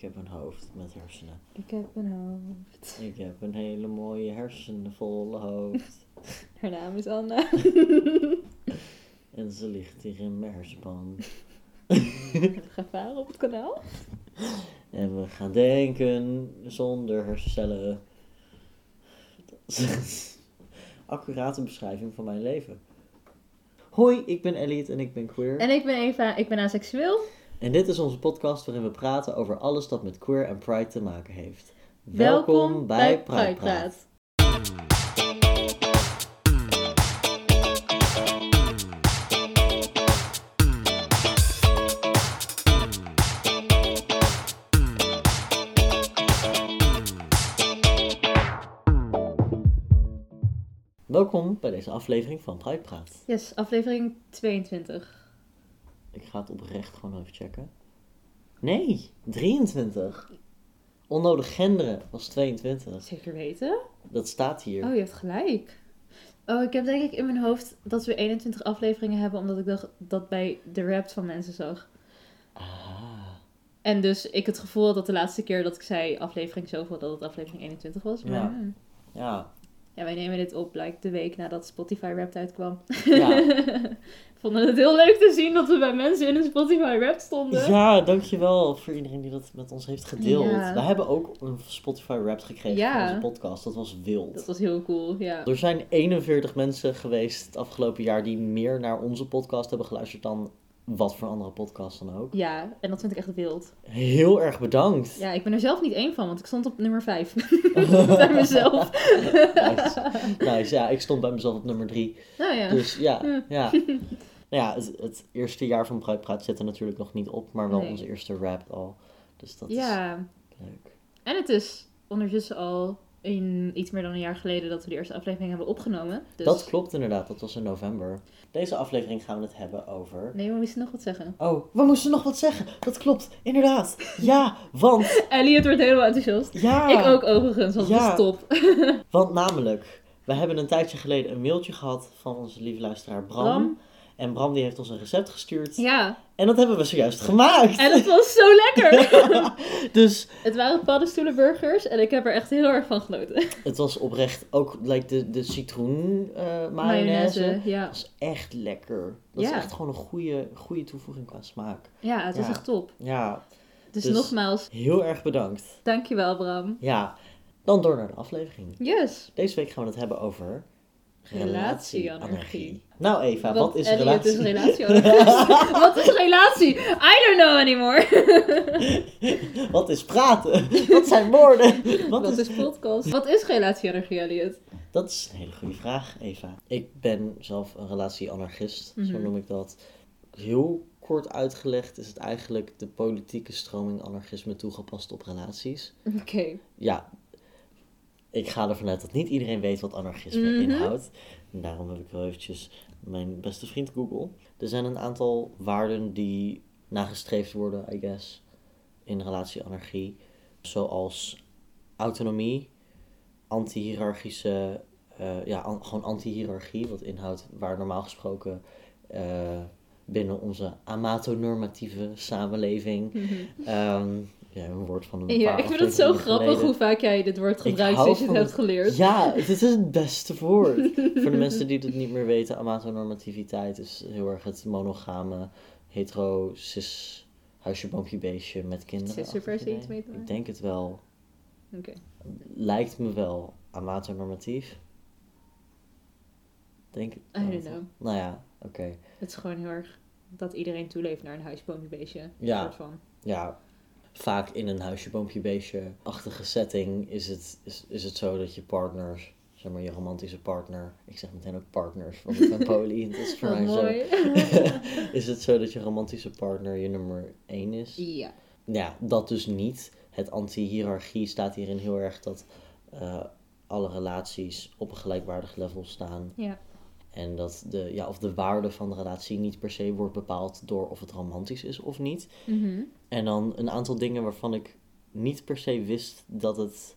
Ik heb een hoofd met hersenen. Ik heb een hoofd. Ik heb een hele mooie hersenvolle hoofd. Haar naam is Anna. En ze ligt hier in mijn hersenpan. We gaan varen op het kanaal. En we gaan denken zonder hersencellen. Accurate beschrijving van mijn leven. Hoi, ik ben Elliot en ik ben queer. En ik ben Eva, ik ben aseksueel. En dit is onze podcast waarin we praten over alles dat met queer en pride te maken heeft. Welkom bij Pride Praat. Welkom bij deze aflevering van Pride Praat. Yes, aflevering 22. Ik ga het oprecht gewoon even checken. Nee, 23. Onnodig genderen was 22. Zeker weten? Dat staat hier. Oh, je hebt gelijk. Oh, ik heb denk ik in mijn hoofd dat we 21 afleveringen hebben, omdat ik dacht dat bij de rap van mensen zag. Ah, En dus ik het gevoel had dat de laatste keer dat ik zei aflevering zoveel, dat het aflevering 21 was. Maar, Ja. hmm. ja. Ja, wij nemen dit op, like, de week nadat Spotify Wrapped uitkwam. Ja. Vonden het heel leuk te zien dat we bij mensen in een Spotify Wrapped stonden. ja, dankjewel voor iedereen die dat met ons heeft gedeeld. Ja. We hebben ook een Spotify rap gekregen Ja. voor onze podcast. Dat was wild. Dat was heel cool, ja. Er zijn 41 mensen geweest het afgelopen jaar die meer naar onze podcast hebben geluisterd dan wat voor andere podcast dan ook. Ja, en dat vind ik echt wild. Heel erg bedankt. Ja, ik ben er zelf niet één van, want ik stond op nummer 5. bij mezelf. nice. nice. Ja, ik stond bij mezelf op nummer 3. Nou ja. Dus ja, Ja. ja. Nou ja, het, het eerste jaar van Bruid Praat zit er natuurlijk nog niet op, maar wel Nee. onze eerste rap al. Dus dat ja, is leuk. en het is ondertussen al in iets meer dan een jaar geleden dat we die eerste aflevering hebben opgenomen. Dus... Dat klopt inderdaad, dat was in november. Deze aflevering gaan we het hebben over... Nee, we moesten nog wat zeggen. Oh, we moesten nog wat zeggen. Dat klopt, inderdaad. Ja, want... Elliot wordt helemaal enthousiast. Ja, Ik ook overigens, want Ja. top. want namelijk... We hebben een tijdje geleden een mailtje gehad van onze lieve luisteraar Bram. Bram. En Bram die heeft ons een recept gestuurd. Ja, En dat hebben we zojuist gemaakt. en het was zo lekker. dus het waren paddenstoelenburgers en ik heb er echt heel erg van genoten. het was oprecht ook like, de, de citroen eh mayonaise. ja. Dat is echt lekker. Dat is echt gewoon een goede, goede toevoeging qua smaak. Ja, het was echt top. Ja, Dus, Dus- nogmaals, heel erg bedankt. dankjewel Bram. Ja, dan door naar de aflevering. Yes. Deze week gaan we het hebben over Relatieanarchie. Nou Eva, wat is Elliot relatie? is relatieanarchist. wat is relatie? I don't know anymore. wat is praten? wat zijn woorden? Wat Wat is... is podcast? Wat is relatieanarchie, Elliot? Dat is een hele goede vraag, Eva. Ik ben zelf een relatieanarchist, zo Mhm. noem ik dat. Heel kort uitgelegd is het eigenlijk de politieke stroming anarchisme toegepast op relaties. Oké. Ja, ik ga ervan uit dat niet iedereen weet wat anarchisme Mhm. inhoudt. En daarom heb ik wel eventjes mijn beste vriend Google. Er zijn een aantal waarden die nagestreefd worden, I guess, in relatieanarchie. Zoals autonomie, anti-hierarchische, eh, ja, an- gewoon anti-hierarchie. Wat inhoudt waar normaal gesproken eh, binnen onze amatonormatieve samenleving Mhm. Ehm, ja, een woord van een Ja, ik vind het zo grappig geleden. hoe vaak jij dit woord gebruikt sinds je het hebt geleerd. Ja, het is het beste woord. Voor de mensen die het niet meer weten, amatonormativiteit is heel erg het monogame, hetero, cis, huisje, boompje, beestje met kinderen. Zit er per se idee. iets mee? Ik denk het wel. Oké. Lijkt me wel amatonormatief. Denk I don't know. Nou ja, oké. Het is gewoon heel erg dat iedereen toeleeft naar een huisboombeestje. Ja. Soort van. ja, vaak in een huisje, boompje, beestje-achtige setting is het, is, is het zo dat je partners, zeg maar je romantische partner, ik zeg meteen ook partners, want ik ben poly, het is voor mij zo. is het zo dat je romantische partner je nummer één is? ja. Ja, dat dus niet. Het anti-hierarchie staat hierin heel erg dat eh, alle relaties op een gelijkwaardig level staan. Ja. En dat de, ja, of de waarde van de relatie niet per se wordt bepaald door of het romantisch is of niet. Mhm. En dan een aantal dingen waarvan ik niet per se wist dat het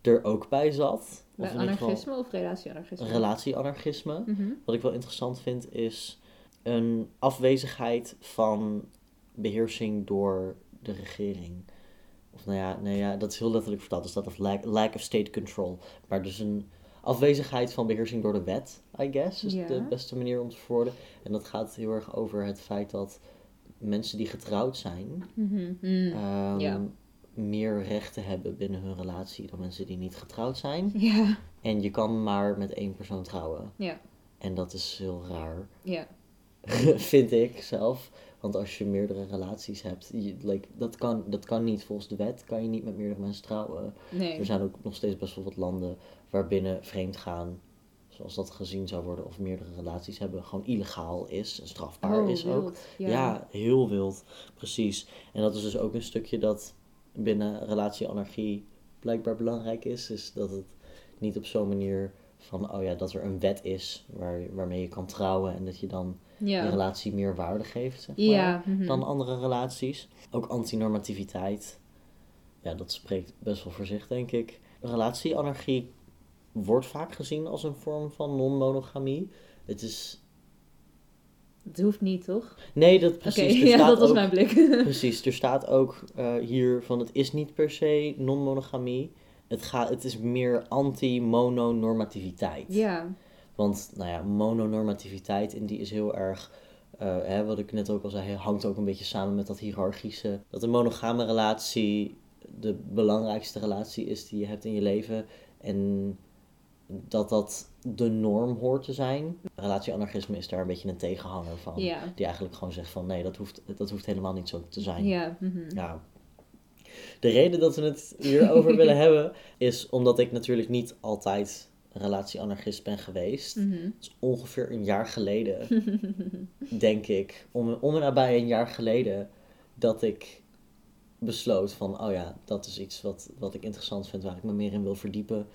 er ook bij zat. Bij Of geval anarchisme of relatieanarchisme? relatieanarchisme. Mhm. Wat ik wel interessant vind is een afwezigheid van beheersing door de regering. Of nou ja, nee, ja, dat is heel letterlijk vertaald. Er staat of lack, lack of state control. Maar dus een afwezigheid van beheersing door de wet, I guess, is Ja. de beste manier om te verwoorden. En dat gaat heel erg over het feit dat mensen die getrouwd zijn, Mhm. Mm. ehm, Ja. meer rechten hebben binnen hun relatie dan mensen die niet getrouwd zijn. Ja. En je kan maar met één persoon trouwen. Ja. En dat is heel raar, Ja. vind ik zelf. Want als je meerdere relaties hebt, je, like, dat, kan, dat kan niet volgens de wet, kan je niet met meerdere mensen trouwen. Nee. Er zijn ook nog steeds best wel wat landen waarbinnen vreemdgaan, zoals dat gezien zou worden, of meerdere relaties hebben, gewoon illegaal is en strafbaar Oh, is ook. Ja. heel wild, precies. En dat is dus ook een stukje dat binnen relatieanarchie blijkbaar belangrijk is. Is dat het niet op zo'n manier van, oh ja, dat er een wet is waar, waarmee je kan trouwen en dat je dan Ja. relatie meer waarde geeft, zeg maar, Ja. mhm. dan andere relaties. Ook antinormativiteit, ja, dat spreekt best wel voor zich, denk ik. Relatieanarchie wordt vaak gezien als een vorm van non-monogamie. Het is... Het hoeft niet, toch? Nee, dat precies. er ja, staat dat was ook- mijn blik. Precies, er staat ook eh, hier van het is niet per se non-monogamie. Het, gaat, het is meer anti-mononormativiteit. ja. Want, nou ja, mononormativiteit, en die is heel erg, eh, hè, wat ik net ook al zei, hangt ook een beetje samen met dat hiërarchische. Dat een monogame relatie de belangrijkste relatie is die je hebt in je leven. En dat dat de norm hoort te zijn. Relatieanarchisme is daar een beetje een tegenhanger van. Ja. Die eigenlijk gewoon zegt van nee, dat hoeft, dat hoeft helemaal niet zo te zijn. Ja. mhm. Ja. De reden dat we het hierover willen hebben, is omdat ik natuurlijk niet altijd relatieanarchist ben geweest. Het is ongeveer een jaar geleden, denk ik, om, om en nabij een jaar geleden, dat ik besloot van, oh ja, dat is iets wat, wat ik interessant vind, waar ik me meer in wil verdiepen.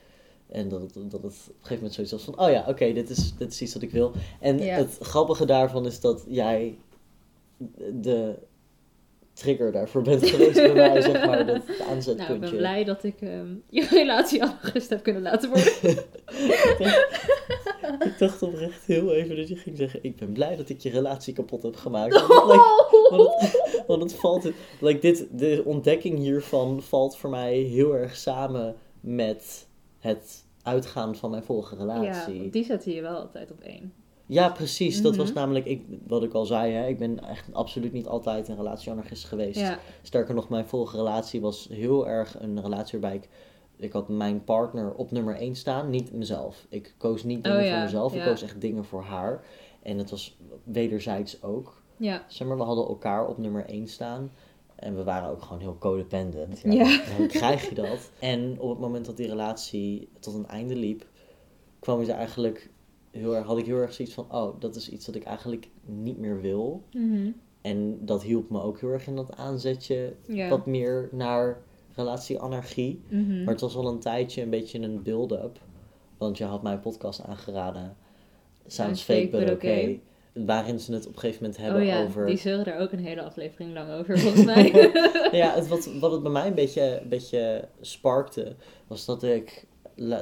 En dat het, dat het op een gegeven moment zoiets was van, oh ja, oké, dit, is, dit is iets wat ik wil. En het grappige daarvan is dat jij de trigger daarvoor bent geweest bij mij, zeg maar, dat het Nou, aanzetpuntje. ik ben blij dat ik ehm, je relatie anarchist heb kunnen laten worden. Ik dacht oprecht heel even dat je ging zeggen, ik ben blij dat ik je relatie kapot heb gemaakt. Want, like, want, het, want het valt, like dit, de ontdekking hiervan valt voor mij heel erg samen met het uitgaan van mijn vorige ja, relatie. want die zetten je wel altijd op één. Ja, precies. Dat was Mhm. namelijk, ik, wat ik al zei, hè, ik ben echt absoluut niet altijd een relatieanarchist geweest. Ja. Sterker nog, mijn vorige relatie was heel erg een relatie waarbij ik... Ik had mijn partner op nummer 1 staan, niet mezelf. Ik koos niet dingen Oh voor ja, mezelf, ik ja. koos echt dingen voor haar. En het was wederzijds ook. Ja. Zeg maar, we hadden elkaar op nummer 1 staan. En we waren ook gewoon heel codependent. Ja, Ja. Dan krijg je dat. En op het moment dat die relatie tot een einde liep, kwam ik er eigenlijk heel erg, had ik heel erg zoiets van, oh, dat is iets dat ik eigenlijk niet meer wil. Mhm. En dat hielp me ook heel erg in dat aanzetje wat meer naar relatieanarchie. Mhm. Maar het was al een tijdje een beetje een build-up. Want je had mijn podcast aangeraden. Sounds fake, but okay. Waarin ze het op een gegeven moment hebben oh ja, over... die zeuren daar ook een hele aflevering lang over, volgens mij. Ja, het, wat, wat het bij mij een beetje, een beetje sparkte, was dat ik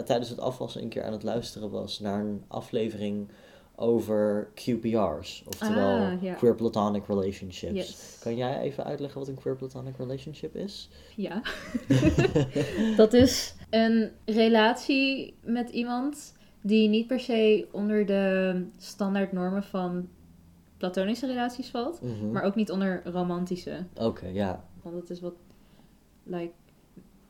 tijdens het afwassen een keer aan het luisteren was naar een aflevering over QPR's. Oftewel Ah, ja. Queer Platonic Relationships. Yes. Kan jij even uitleggen wat een Queer Platonic Relationship is? Ja. dat is een relatie met iemand die niet per se onder de standaard normen van platonische relaties valt, Mhm. maar ook niet onder romantische. Oké, ja. Want het is wat like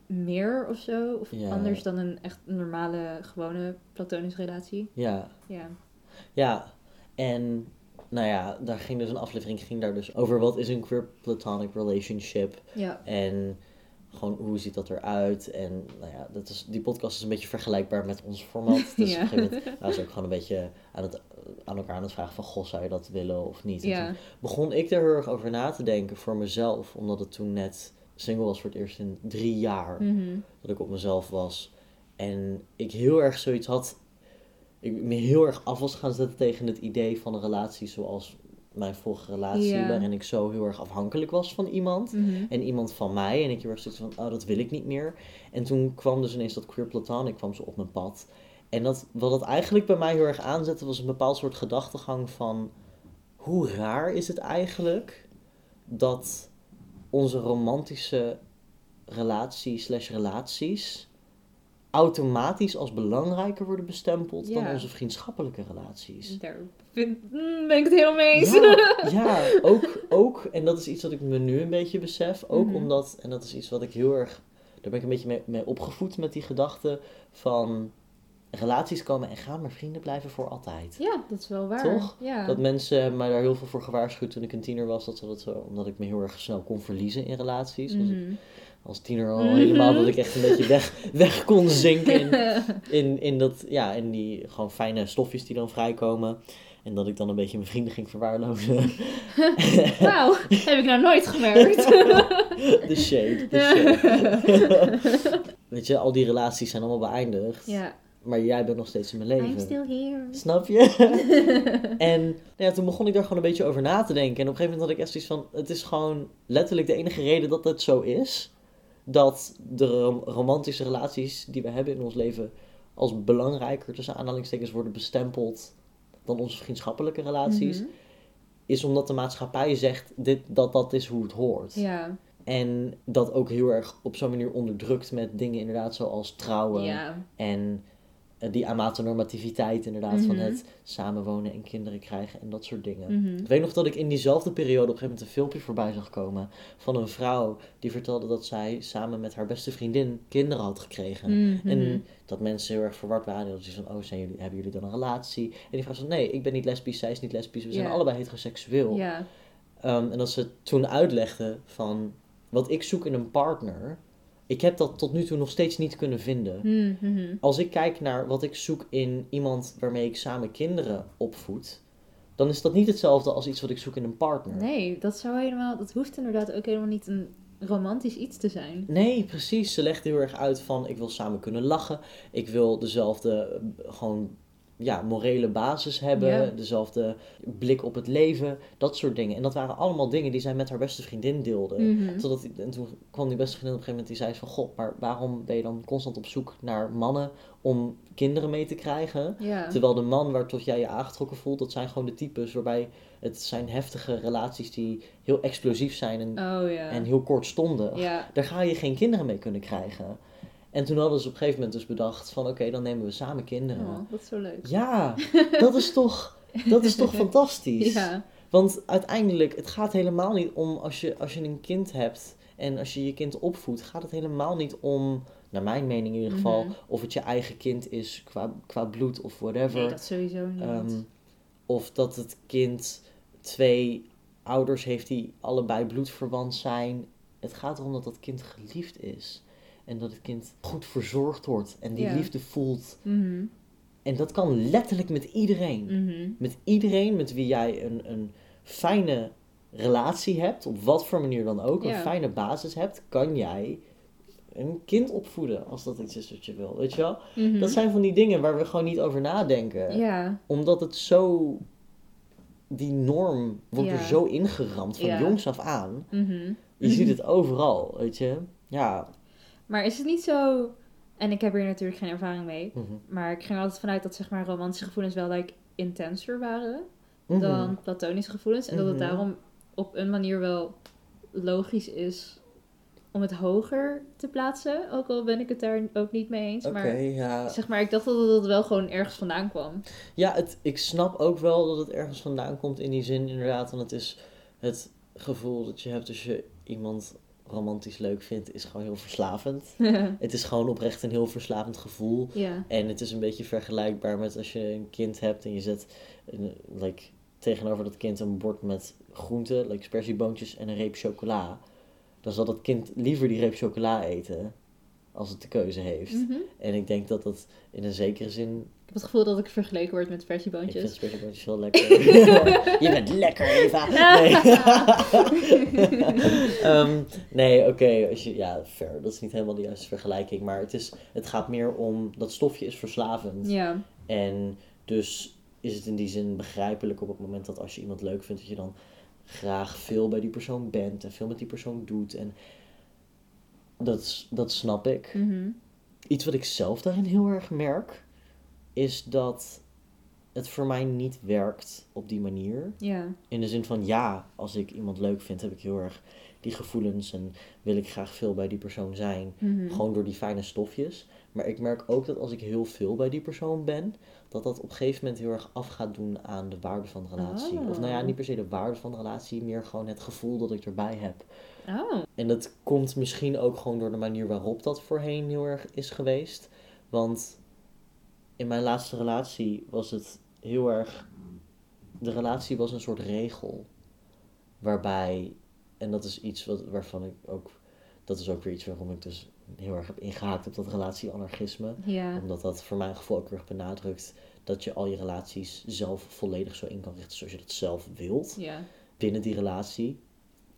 meer of zo, of Ja. anders dan een echt normale, gewone platonische relatie. Ja. Ja. Ja, en nou ja, daar ging dus een aflevering ging daar dus over wat is een queer platonic relationship Ja. en gewoon hoe ziet dat eruit en nou ja, dat is, die podcast is een beetje vergelijkbaar met ons format. Dus Ja. op een gegeven moment ook gewoon een beetje aan, het, aan elkaar aan het vragen van goh, zou je dat willen of niet? Ja. toen begon ik er heel erg over na te denken voor mezelf, omdat het toen net single was voor het eerst in drie jaar Mhm. dat ik op mezelf was. En ik heel erg zoiets had. Ik me heel erg af was gaan zetten tegen het idee van een relatie zoals mijn vorige relatie. Waarin ik zo heel erg afhankelijk was van iemand. Mhm. En iemand van mij. En ik heel erg zoiets van, oh, dat wil ik niet meer. En toen kwam dus ineens dat queer platonic kwam zo op mijn pad. En dat, wat het eigenlijk bij mij heel erg aanzette, was een bepaald soort gedachtegang van... Hoe raar is het eigenlijk dat onze romantische relatie slash relaties automatisch als belangrijker worden bestempeld dan onze vriendschappelijke relaties. Daar vind, mm, ben ik het helemaal mee eens. Ja, ja ook, ook, en dat is iets wat ik me nu een beetje besef, ook Mhm. omdat, en dat is iets wat ik heel erg, daar ben ik een beetje mee, mee opgevoed met die gedachte van relaties komen en gaan, maar vrienden blijven voor altijd. Ja, dat is wel waar. Toch? Ja. Dat mensen mij daar heel veel voor gewaarschuwd toen ik een tiener was, dat ze dat zo, omdat ik me heel erg snel kon verliezen in relaties. Ik Mhm. als tiener al Mhm. helemaal dat ik echt een beetje weg, weg kon zinken in, in, in, dat, ja, in die gewoon fijne stofjes die dan vrijkomen. En dat ik dan een beetje mijn vrienden ging verwaarlozen. Wauw, heb ik nou nooit gemerkt. De shade, de shade. Weet je, al die relaties zijn allemaal beëindigd. ja. Maar jij bent nog steeds in mijn leven. I'm still here. Snap je? en nou ja, toen begon ik daar gewoon een beetje over na te denken. En op een gegeven moment had ik echt zoiets van... Het is gewoon letterlijk de enige reden dat het zo is. Dat de rom- romantische relaties die we hebben in ons leven... als belangrijker tussen aanhalingstekens worden bestempeld... dan onze vriendschappelijke relaties. Mhm. Is omdat de maatschappij zegt dit, dat dat is hoe het hoort. Ja, En dat ook heel erg op zo'n manier onderdrukt met dingen inderdaad zoals trouwen. ja. En die amatonormativiteit inderdaad van Mhm. het samenwonen en kinderen krijgen en dat soort dingen. Mhm. Ik weet nog dat ik in diezelfde periode op een gegeven moment een filmpje voorbij zag komen van een vrouw die vertelde dat zij samen met haar beste vriendin kinderen had gekregen. Mhm. En dat mensen heel erg verward waren. Dat ze van, oh, zijn jullie, hebben jullie dan een relatie? En die vrouw zei, nee, ik ben niet lesbisch, zij is niet lesbisch. We zijn allebei heteroseksueel. Ehm, en dat ze toen uitlegde van, wat ik zoek in een partner, ik heb dat tot nu toe nog steeds niet kunnen vinden. Mhm. Als ik kijk naar wat ik zoek in iemand waarmee ik samen kinderen opvoed, dan is dat niet hetzelfde als iets wat ik zoek in een partner. Nee, dat zou helemaal, dat hoeft inderdaad ook helemaal niet een romantisch iets te zijn. Nee, precies. Ze legt heel erg uit van ik wil samen kunnen lachen. Ik wil dezelfde eh, gewoon ja, morele basis hebben. Ja. Dezelfde blik op het leven. Dat soort dingen. En dat waren allemaal dingen die zij met haar beste vriendin deelde. Mhm. Totdat, en toen kwam die beste vriendin op een gegeven moment die zei van... God, maar waarom ben je dan constant op zoek naar mannen om kinderen mee te krijgen? Ja. Terwijl de man waar tot jij je aangetrokken voelt, dat zijn gewoon de types waarbij het zijn heftige relaties die heel explosief zijn en, Oh ja. en heel kortstondig. Ja. Daar ga je geen kinderen mee kunnen krijgen. En toen hadden ze op een gegeven moment dus bedacht van oké, dan nemen we samen kinderen. Oh, dat is zo leuk. Ja, dat is toch, dat is toch fantastisch. Ja. Want uiteindelijk, het gaat helemaal niet om als je, als je een kind hebt en als je je kind opvoedt, gaat het helemaal niet om, naar mijn mening in ieder geval, Mhm. of het je eigen kind is qua, qua bloed of whatever. Nee, dat sowieso niet. Ehm, of dat het kind twee ouders heeft die allebei bloedverwant zijn. Het gaat erom dat dat kind geliefd is. En dat het kind goed verzorgd wordt en die Ja. liefde voelt. Mhm. En dat kan letterlijk met iedereen. Mhm. Met iedereen met wie jij een, een fijne relatie hebt, op wat voor manier dan ook, een fijne basis hebt, kan jij een kind opvoeden als dat iets is wat je wil. Weet je wel? Mhm. Dat zijn van die dingen waar we gewoon niet over nadenken Ja. omdat het zo. Die norm wordt Ja. er zo ingeramd van jongs af aan. Je ziet het overal, weet je. Ja. Maar is het niet zo... En ik heb hier natuurlijk geen ervaring mee. Mhm. Maar ik ging altijd vanuit dat zeg maar romantische gevoelens wel like, intenser waren Mhm. dan platonische gevoelens. En dat het Mhm. daarom op een manier wel logisch is om het hoger te plaatsen. Ook al ben ik het daar ook niet mee eens. Maar ja. zeg maar, ik dacht dat het wel gewoon ergens vandaan kwam. Ja, het, ik snap ook wel dat het ergens vandaan komt in die zin, inderdaad. Want het is het gevoel dat je hebt als je iemand romantisch leuk vindt, is gewoon heel verslavend. Het is gewoon oprecht een heel verslavend gevoel. En het is een beetje vergelijkbaar met als je een kind hebt en je zet een, like, tegenover dat kind een bord met groenten, like spersieboontjes en een reep chocola. Dan zal dat kind liever die reep chocola eten als het de keuze heeft. Mhm. En ik denk dat dat in een zekere zin. Ik heb het gevoel dat ik vergeleken word met Ik vind versieboontjes. spersieboontjes heel lekker. je bent lekker, Eva. Nee, Ehm, nee oké. als je ja, fair. Dat is niet helemaal de juiste vergelijking. Maar het, is, het gaat meer om. Dat stofje is verslavend. Ja. En dus is het in die zin begrijpelijk op het moment dat als je iemand leuk vindt, dat je dan graag veel bij die persoon bent en veel met die persoon doet. En dat, dat snap ik. Mhm. Iets wat ik zelf daarin heel erg merk, is dat het voor mij niet werkt op die manier. In de zin van ja, als ik iemand leuk vind, heb ik heel erg die gevoelens en wil ik graag veel bij die persoon zijn. Mhm. Gewoon door die fijne stofjes. Maar ik merk ook dat als ik heel veel bij die persoon ben, dat dat op een gegeven moment heel erg af gaat doen aan de waarde van de relatie. Of nou ja, Oh. niet per se de waarde van de relatie, meer gewoon het gevoel dat ik erbij heb. Oh. En dat komt misschien ook gewoon door de manier waarop dat voorheen heel erg is geweest. Want in mijn laatste relatie was het heel erg. De relatie was een soort regel. Waarbij, en dat is iets wat, waarvan ik ook. Dat is ook weer iets waarom ik dus heel erg heb ingehaakt op dat relatieanarchisme. Ja. Omdat dat voor mijn gevoel ook heel erg benadrukt dat je al je relaties zelf volledig zo in kan richten zoals je dat zelf wilt Ja. binnen die relatie.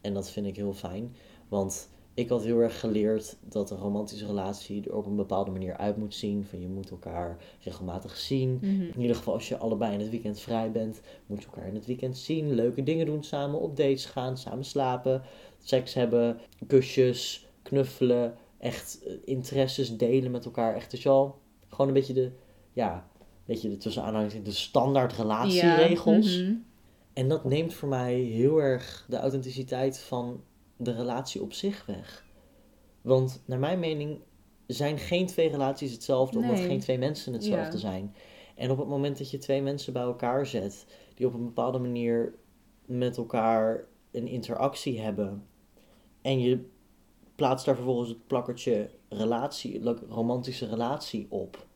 En dat vind ik heel fijn. Want ik had heel erg geleerd dat een romantische relatie er op een bepaalde manier uit moet zien. Van je moet elkaar regelmatig zien. Mhm. In ieder geval als je allebei in het weekend vrij bent, moet je elkaar in het weekend zien. Leuke dingen doen samen, op dates gaan, samen slapen, seks hebben, kusjes, knuffelen. Echt eh, interesses delen met elkaar. Echt dus al gewoon een beetje de, ja, weet je, de tussen aanhalingstekens de standaard relatieregels. Ja. mhm. En dat neemt voor mij heel erg de authenticiteit van de relatie op zich weg. Want naar mijn mening zijn geen twee relaties hetzelfde, omdat geen twee mensen hetzelfde Ja. zijn. En op het moment dat je twee mensen bij elkaar zet, die op een bepaalde manier met elkaar een interactie hebben, en je plaatst daar vervolgens het plakkertje relatie, romantische relatie op.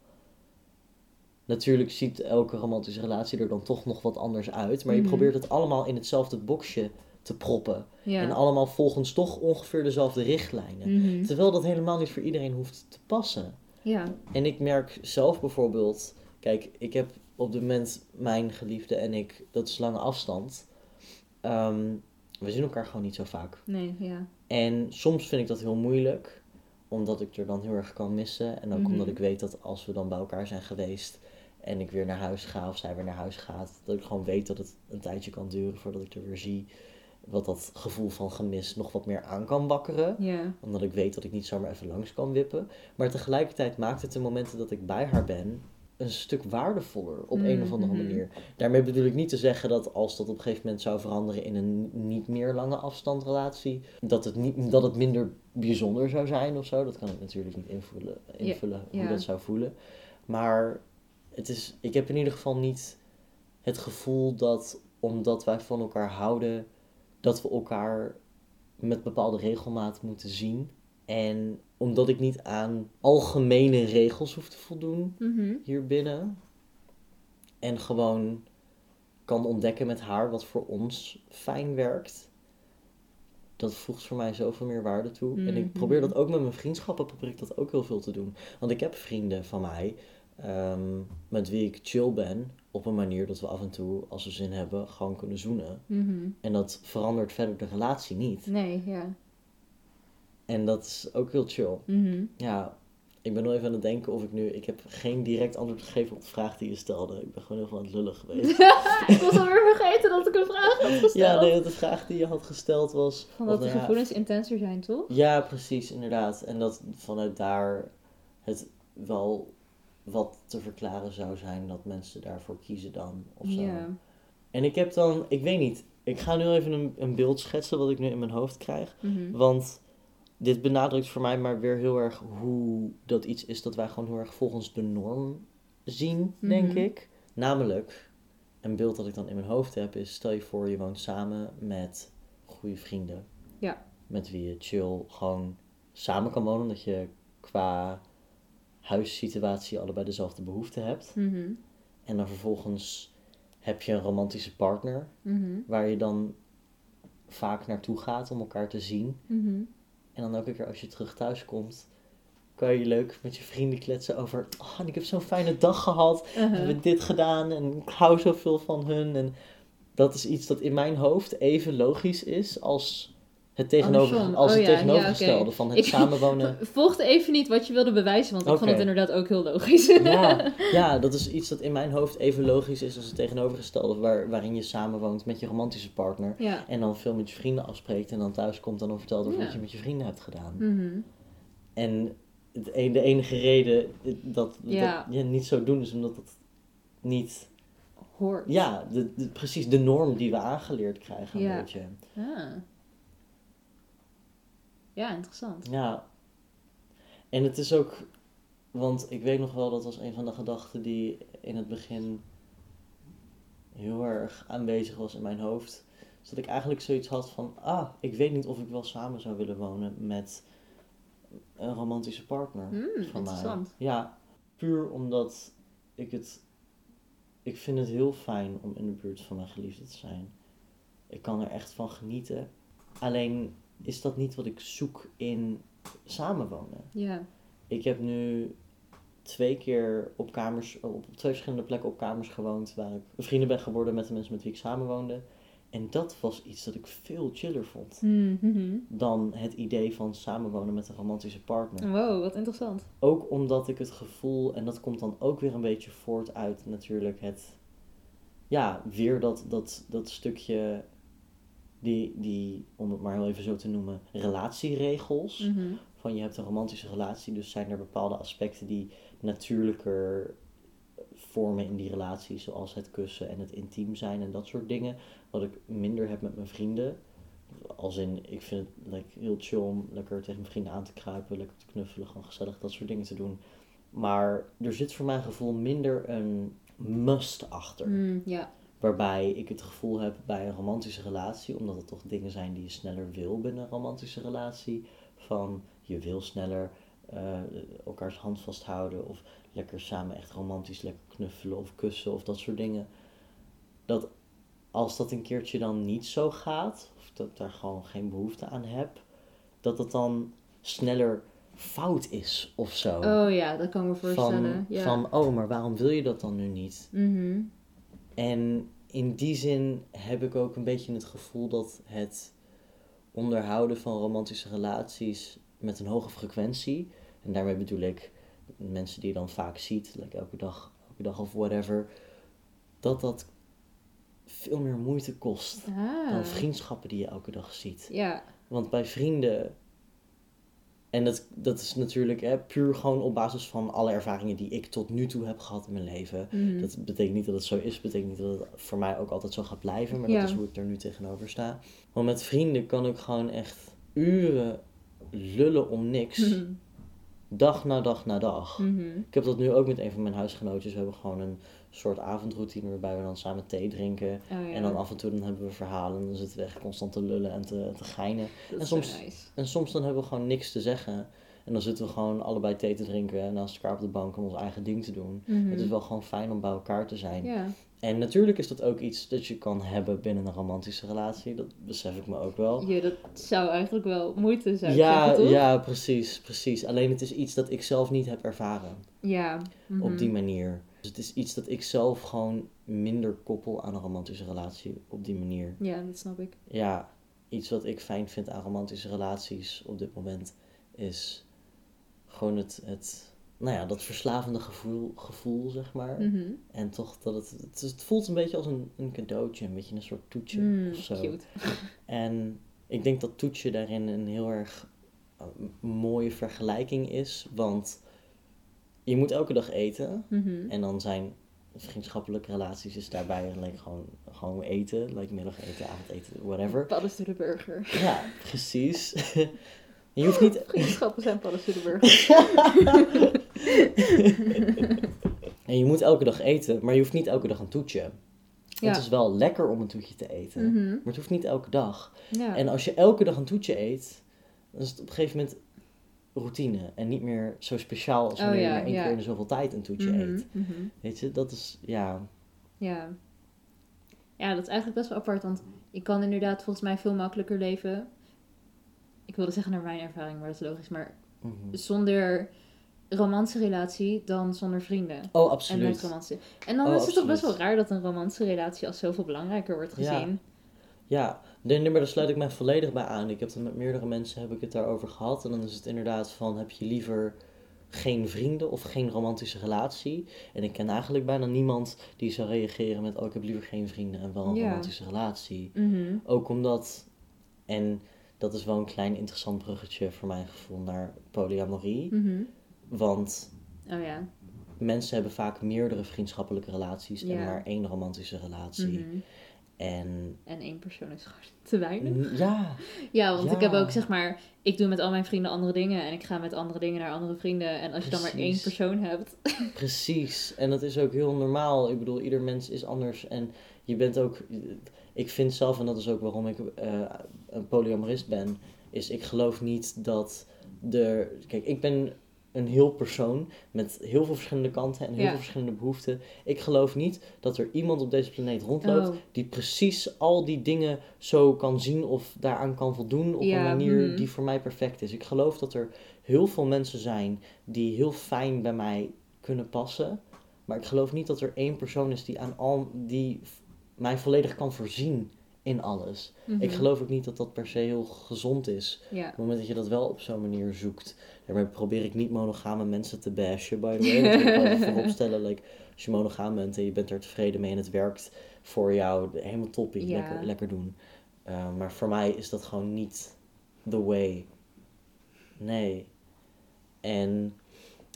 Natuurlijk ziet elke romantische relatie er dan toch nog wat anders uit. Maar je Mhm. probeert het allemaal in hetzelfde boxje te proppen. Ja. En allemaal volgens toch ongeveer dezelfde richtlijnen. Mhm. Terwijl dat helemaal niet voor iedereen hoeft te passen. Ja. En ik merk zelf bijvoorbeeld... Kijk, ik heb op dit moment mijn geliefde en ik... Dat is lange afstand. Ehm, we zien elkaar gewoon niet zo vaak. Nee, ja. En soms vind ik dat heel moeilijk, omdat ik er dan heel erg kan missen. En ook Mhm. omdat ik weet dat als we dan bij elkaar zijn geweest en ik weer naar huis ga of zij weer naar huis gaat, dat ik gewoon weet dat het een tijdje kan duren voordat ik er weer zie. Wat dat gevoel van gemis nog wat meer aan kan wakkeren. Omdat ik weet dat ik niet zomaar even langs kan wippen. Maar tegelijkertijd maakt het de momenten dat ik bij haar ben een stuk waardevoller op een of andere Mhm. manier. Daarmee bedoel ik niet te zeggen dat als dat op een gegeven moment zou veranderen in een niet meer lange afstandrelatie, dat het, niet, dat het minder bijzonder zou zijn of zo. Dat kan ik natuurlijk niet invullen, invullen hoe ja. dat zou voelen. Maar het is, ik heb in ieder geval niet het gevoel dat omdat wij van elkaar houden, dat we elkaar met bepaalde regelmaat moeten zien. En omdat ik niet aan algemene regels hoef te voldoen Mhm. hier binnen. En gewoon kan ontdekken met haar wat voor ons fijn werkt. Dat voegt voor mij zoveel meer waarde toe. En ik Mhm. probeer dat ook met mijn vriendschappen, probeer ik dat ook heel veel te doen. Want ik heb vrienden van mij, ehm, met wie ik chill ben, op een manier dat we af en toe, als we zin hebben, gewoon kunnen zoenen. Mhm. En dat verandert verder de relatie niet. Nee, ja. En dat is ook heel chill. Mhm. Ja, ik ben nog even aan het denken of ik nu... Ik heb geen direct antwoord gegeven op de vraag die je stelde. Ik ben gewoon heel veel aan het lullen geweest. ik was alweer vergeten dat ik een vraag had gesteld. ja, nee, want de vraag die je had gesteld was... Van dat de nou ja, gevoelens intenser zijn, toch? Ja, precies, inderdaad. En dat vanuit daar het wel wat te verklaren zou zijn dat mensen daarvoor kiezen dan. Of zo. En ik heb dan... Ik weet niet. Ik ga nu even een, een beeld schetsen wat ik nu in mijn hoofd krijg. Mhm. Want dit benadrukt voor mij maar weer heel erg hoe dat iets is dat wij gewoon heel erg volgens de norm zien, denk Mhm. ik. Namelijk, een beeld dat ik dan in mijn hoofd heb is, stel je voor je woont samen met goede vrienden. Ja. Met wie je chill gewoon samen kan wonen, dat je qua huissituatie allebei dezelfde behoeften hebt. Mhm. En dan vervolgens heb je een romantische partner, Mhm. waar je dan vaak naartoe gaat om elkaar te zien. Mhm. En dan elke keer als je terug thuis komt, kan je leuk met je vrienden kletsen over. Oh, ik heb zo'n fijne dag gehad. We Uh-huh. hebben dit gedaan en ik hou zoveel van hun. En dat is iets dat in mijn hoofd even logisch is als het, tegenover, Andersom. als Oh het ja, ja, tegenovergestelde van het Ik- samenwonen. Volgde even niet wat je wilde bewijzen, want ik vond het inderdaad ook heel logisch. Ja, ja, dat is iets dat in mijn hoofd even logisch is als het tegenovergestelde. Waar, waarin je samenwoont met je romantische partner. ja. En dan veel met je vrienden afspreekt en dan thuis komt en dan vertelt over Ja. wat je met je vrienden hebt gedaan. Mhm. En een, de enige reden dat Ja. dat ja, niet zo doen is omdat het niet... Hoort. Ja, de, de- precies de norm die we aangeleerd krijgen een Ja. beetje. Ah. Ja, interessant. Ja. En het is ook, want ik weet nog wel dat was een van de gedachten die in het begin heel erg aanwezig was in mijn hoofd. Dus dat ik eigenlijk zoiets had van, ah, ik weet niet of ik wel samen zou willen wonen met een romantische partner Hmm, van mij. interessant. Ja, puur omdat ik het, ik vind het heel fijn om in de buurt van mijn geliefde te zijn. Ik kan er echt van genieten. Alleen is dat niet wat ik zoek in samenwonen. Ja. Ik heb nu twee keer op kamers, op twee verschillende plekken op kamers gewoond waar ik vrienden ben geworden met de mensen met wie ik samenwoonde. En dat was iets dat ik veel chiller vond Hmm, mhm. dan het idee van samenwonen met een romantische partner. Wow, wat interessant. Ook omdat ik het gevoel, en dat komt dan ook weer een beetje voort uit natuurlijk het, ja, weer dat, dat, dat stukje, die, die, om het maar heel even zo te noemen, relatieregels. Mhm. Van je hebt een romantische relatie, dus zijn er bepaalde aspecten die natuurlijker vormen in die relatie, zoals het kussen en het intiem zijn en dat soort dingen. Wat ik minder heb met mijn vrienden. Als in, ik vind het like, heel chill om lekker tegen mijn vrienden aan te kruipen, lekker te knuffelen, gewoon gezellig dat soort dingen te doen. Maar er zit voor mijn gevoel minder een must achter. Hmm, ja. Waarbij ik het gevoel heb bij een romantische relatie, omdat het toch dingen zijn die je sneller wil binnen een romantische relatie. Van je wil sneller eh, elkaars hand vasthouden of lekker samen echt romantisch lekker knuffelen of kussen of dat soort dingen. Dat als dat een keertje dan niet zo gaat, of dat ik daar gewoon geen behoefte aan heb, dat het dan sneller fout is of zo. Oh ja, dat kan ik me voorstellen. van, ja. van, oh, maar waarom wil je dat dan nu niet? Mhm. En in die zin heb ik ook een beetje het gevoel dat het onderhouden van romantische relaties met een hoge frequentie, en daarmee bedoel ik mensen die je dan vaak ziet, like elke dag, elke dag of whatever, dat dat veel meer moeite kost Ah. dan vriendschappen die je elke dag ziet. Ja. Want bij vrienden, en dat, dat is natuurlijk hè, puur gewoon op basis van alle ervaringen die ik tot nu toe heb gehad in mijn leven. Mhm. Dat betekent niet dat het zo is, betekent niet dat het voor mij ook altijd zo gaat blijven, maar Ja. dat is hoe ik er nu tegenover sta. Maar met vrienden kan ik gewoon echt uren lullen om niks, Mhm. dag na dag na dag. Mhm. Ik heb dat nu ook met een van mijn huisgenootjes. We hebben gewoon een soort avondroutine waarbij we dan samen thee drinken. Oh, ja. En dan af en toe dan hebben we verhalen en dan zitten we echt constant te lullen en te, te geinen. Dat en is soms- nice. En soms dan hebben we gewoon niks te zeggen. En dan zitten we gewoon allebei thee te drinken en naast elkaar op de bank om ons eigen ding te doen. Mhm. Het is wel gewoon fijn om bij elkaar te zijn. En natuurlijk is dat ook iets dat je kan hebben binnen een romantische relatie. Dat besef ik me ook wel. ja, dat zou eigenlijk wel moeite zijn. Ja, zeggen, toch? ja, precies, precies. Alleen het is iets dat ik zelf niet heb ervaren Ja. op Mhm. die manier. Dus het is iets dat ik zelf gewoon minder koppel aan een romantische relatie op die manier. Ja, dat snap ik. Ja, iets wat ik fijn vind aan romantische relaties op dit moment is gewoon het, het nou ja, dat verslavende gevoel, gevoel zeg maar. Mhm. En toch dat het, het, voelt een beetje als een, een cadeautje, een beetje een soort toetje Mm, of zo. cute. En ik denk dat toetje daarin een heel erg eh, mooie vergelijking is, want je moet elke dag eten Mhm. en dan zijn vriendschappelijke relaties is daarbij like, gewoon, gewoon eten, like middageten, avondeten, whatever. Paddenstoelenburger. Ja, precies. je hoeft niet... Vriendschappen zijn paddenstoelenburger. En je moet elke dag eten, maar je hoeft niet elke dag een toetje. Ja. Het is wel lekker om een toetje te eten, Mhm. maar het hoeft niet elke dag. Ja. En als je elke dag een toetje eet, dan is het op een gegeven moment routine. En niet meer zo speciaal als Oh wanneer ja, je maar één ja. keer in de zoveel tijd een toetje Mhm, eet. mhm. Weet je, dat is, ja... Ja. Ja, dat is eigenlijk best wel apart, want ik kan inderdaad volgens mij veel makkelijker leven. Ik wilde zeggen naar mijn ervaring, maar dat is logisch. Maar mhm. zonder romantische relatie dan zonder vrienden. Oh, En met absoluut. romantische. En dan Oh, is het toch best wel raar dat een romantische relatie als zoveel belangrijker wordt gezien. Ja, nee, nee, maar daar sluit ik mij volledig bij aan. Ik heb het met meerdere mensen heb ik het daarover gehad. En dan is het inderdaad van, heb je liever geen vrienden of geen romantische relatie? En ik ken eigenlijk bijna niemand die zou reageren met, oh, ik heb liever geen vrienden en wel een Ja. romantische relatie. Mhm. Ook omdat, en dat is wel een klein interessant bruggetje voor mijn gevoel naar polyamorie. Mhm. Want Oh ja. mensen hebben vaak meerdere vriendschappelijke relaties en Ja. maar één romantische relatie. Mhm. En En één persoon is gewoon te weinig. ja, Ja, want ik heb ook zeg maar, ik doe met al mijn vrienden andere dingen en ik ga met andere dingen naar andere vrienden. En als je dan maar één persoon hebt. precies. En dat is ook heel normaal. Ik bedoel, ieder mens is anders. En je bent ook... Ik vind zelf, en dat is ook waarom ik eh, een polyamorist ben... is ik geloof niet dat er... Kijk, ik ben een heel persoon met heel veel verschillende kanten en heel Ja. veel verschillende behoeften. Ik geloof niet dat er iemand op deze planeet rondloopt Oh. die precies al die dingen zo kan zien of daaraan kan voldoen op Ja, een manier mhm. die voor mij perfect is. Ik geloof dat er heel veel mensen zijn die heel fijn bij mij kunnen passen. Maar ik geloof niet dat er één persoon is die, aan al, die mij volledig kan voorzien in alles. Mhm. Ik geloof ook niet dat dat per se heel gezond is. Ja. Op het moment dat je dat wel op zo'n manier zoekt. Daarmee probeer ik niet monogame mensen te bashen, by the way. Ik wel even vooropstellen. Like, als je monogaam bent en je bent er tevreden mee en het werkt voor jou, helemaal toppie. Ja. Lekker, lekker doen. Uh, maar voor mij is dat gewoon niet the way. Nee. En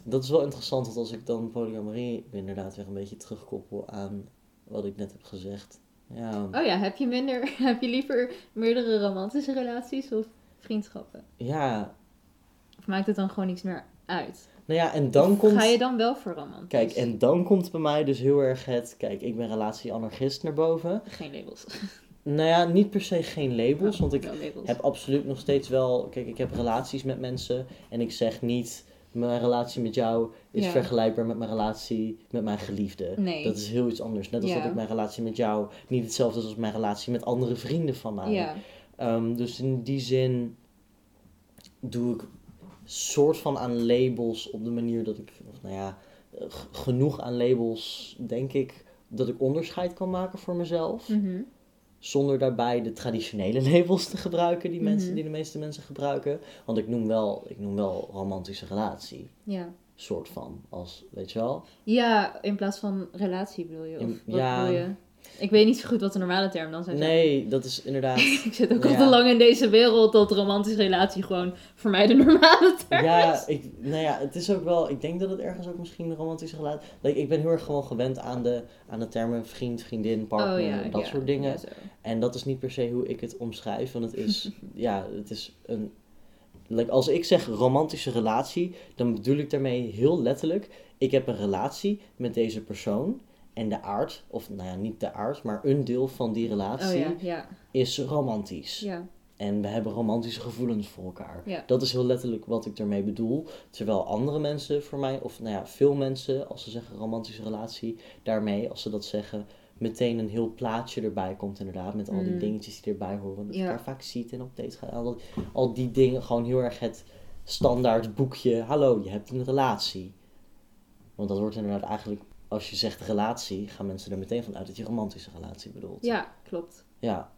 dat is wel interessant, want als ik dan polyamorie inderdaad weer een beetje terugkoppel aan wat ik net heb gezegd. Ja, Oh ja, heb je minder, heb je liever meerdere romantische relaties of vriendschappen? ja, maakt het dan gewoon niets meer uit? nou ja, en dan Of komt... Ga je dan wel voor romantisch? Kijk, en dan komt bij mij dus heel erg het... Kijk, ik ben relatieanarchist naar boven. Geen labels. Nou ja, niet per se geen labels, want ik labels. heb absoluut nog steeds wel... Kijk, ik heb relaties met mensen en ik zeg niet... Mijn relatie met jou is Ja. vergelijkbaar met mijn relatie met mijn geliefde. Nee. Dat is heel iets anders. Net als Ja. dat ik mijn relatie met jou niet hetzelfde is als mijn relatie met andere vrienden van mij. Ja. Ehm, dus in die zin doe ik soort van aan labels op de manier dat ik, of nou ja, eh, genoeg aan labels, denk ik, dat ik onderscheid kan maken voor mezelf. Mhm. Zonder daarbij de traditionele labels te gebruiken die, mensen, Mhm. die de meeste mensen gebruiken. Want ik noem wel, ik noem wel romantische relatie, Ja. soort van, als, weet je wel. Ja, in plaats van relatie bedoel je? Of In- wat ja. bedoel je? Ik weet niet zo goed wat de normale term dan zou zijn. Nee, dat is inderdaad... Ik zit ook al te lang in deze wereld dat romantische relatie gewoon voor mij de normale term Ja, is. ik, nou ja, het is ook wel. Ik denk dat het ergens ook misschien een romantische relatie. Like, ik ben heel erg gewoon gewend aan de, aan de termen vriend, vriendin, partner, oh ja, dat ja, soort dingen. En dat is niet per se hoe ik het omschrijf, want het is, ja, het is een. Like, als ik zeg romantische relatie, dan bedoel ik daarmee heel letterlijk. Ik heb een relatie met deze persoon. En de aard, of nou ja, niet de aard, maar een deel van die relatie Oh ja, ja, is romantisch. ja. En we hebben romantische gevoelens voor elkaar. Dat is heel letterlijk wat ik ermee bedoel. Terwijl andere mensen voor mij, of nou ja, veel mensen, als ze zeggen romantische relatie, daarmee, als ze dat zeggen, meteen een heel plaatje erbij komt inderdaad. Met al die Mm. dingetjes die erbij horen. Dat je elkaar vaak ziet en op date gaat. Al, al die dingen, gewoon heel erg het standaard boekje. Hallo, je hebt een relatie. Want dat wordt inderdaad eigenlijk, als je zegt relatie, gaan mensen er meteen van uit dat je romantische relatie bedoelt. Ja, klopt. Ja.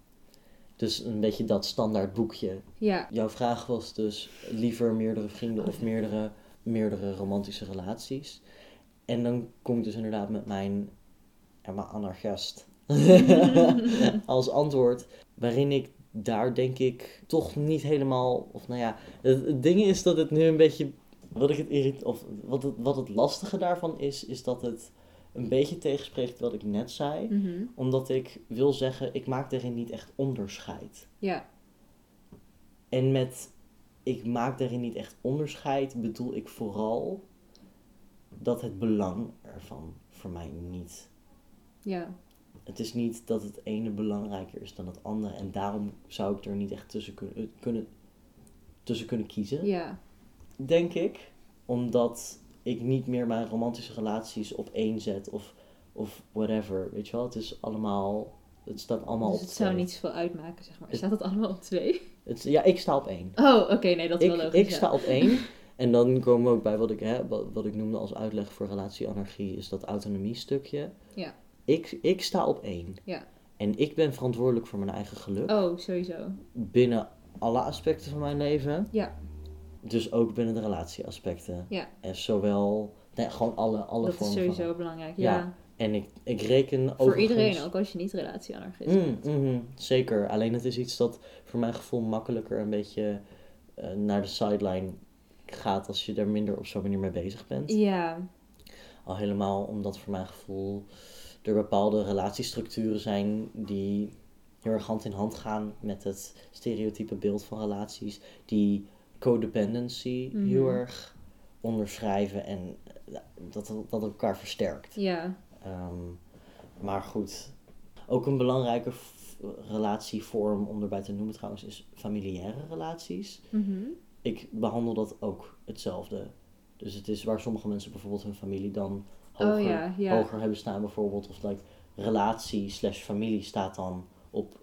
Dus een beetje dat standaard boekje. Ja, Jouw vraag was dus liever meerdere vrienden of meerdere, meerdere romantische relaties. En dan kom ik dus inderdaad met mijn, ja, mijn anarchist als antwoord. Waarin ik daar denk ik toch niet helemaal, of nou ja, het, het ding is dat het nu een beetje, wat ik het irrit, of wat het, wat het lastige daarvan is, is dat het een beetje tegenspreekt wat ik net zei. Mhm. Omdat ik wil zeggen, ik maak daarin niet echt onderscheid. ja, En met ik maak daarin niet echt onderscheid, bedoel ik vooral dat het belang ervan voor mij niet. ja, Het is niet dat het ene belangrijker is dan het andere. En daarom zou ik er niet echt tussen kunnen, eh, kunnen, tussen kunnen kiezen, ja, denk ik. Omdat ik niet meer mijn romantische relaties op één zet of, of whatever. Weet je wel, het is allemaal. Het staat allemaal dus op het zou twee. niet zoveel uitmaken, zeg maar. Het- Staat het allemaal op twee? Het, ja, ik sta op één. Oh, oké, nee, dat is wel logisch. ik ja. sta op één. En dan komen we ook bij wat ik, hè, wat, wat ik noemde als uitleg voor relatieanarchie, is dat autonomie stukje. Ja. Ik, ik sta op één. Ja. En ik ben verantwoordelijk voor mijn eigen geluk. Oh, sowieso. Binnen alle aspecten van mijn leven. Ja. Dus ook binnen de relatieaspecten. Ja. En zowel, nee, gewoon alle, alle dat is vormen sowieso van. belangrijk. Ja, Ja. En ik, ik reken Voor overigens- iedereen, ook als je niet relatieanarchist Mm, bent. mhm, zeker. Alleen het is iets dat voor mijn gevoel makkelijker een beetje eh, naar de sideline gaat als je er minder op zo'n manier mee bezig bent. Ja, Al helemaal omdat voor mijn gevoel er bepaalde relatiestructuren zijn die heel erg hand in hand gaan met het stereotype beeld van relaties, die codependency Mhm. heel erg onderschrijven en eh, dat dat elkaar versterkt. Ja. Ehm, maar goed, ook een belangrijke relatievorm om erbij te noemen trouwens is familiaire relaties. Mhm. Ik behandel dat ook hetzelfde. Dus het is waar sommige mensen bijvoorbeeld hun familie dan Oh hoger, ja, ja. hoger hebben staan bijvoorbeeld. Of like, relatie slash familie staat dan op,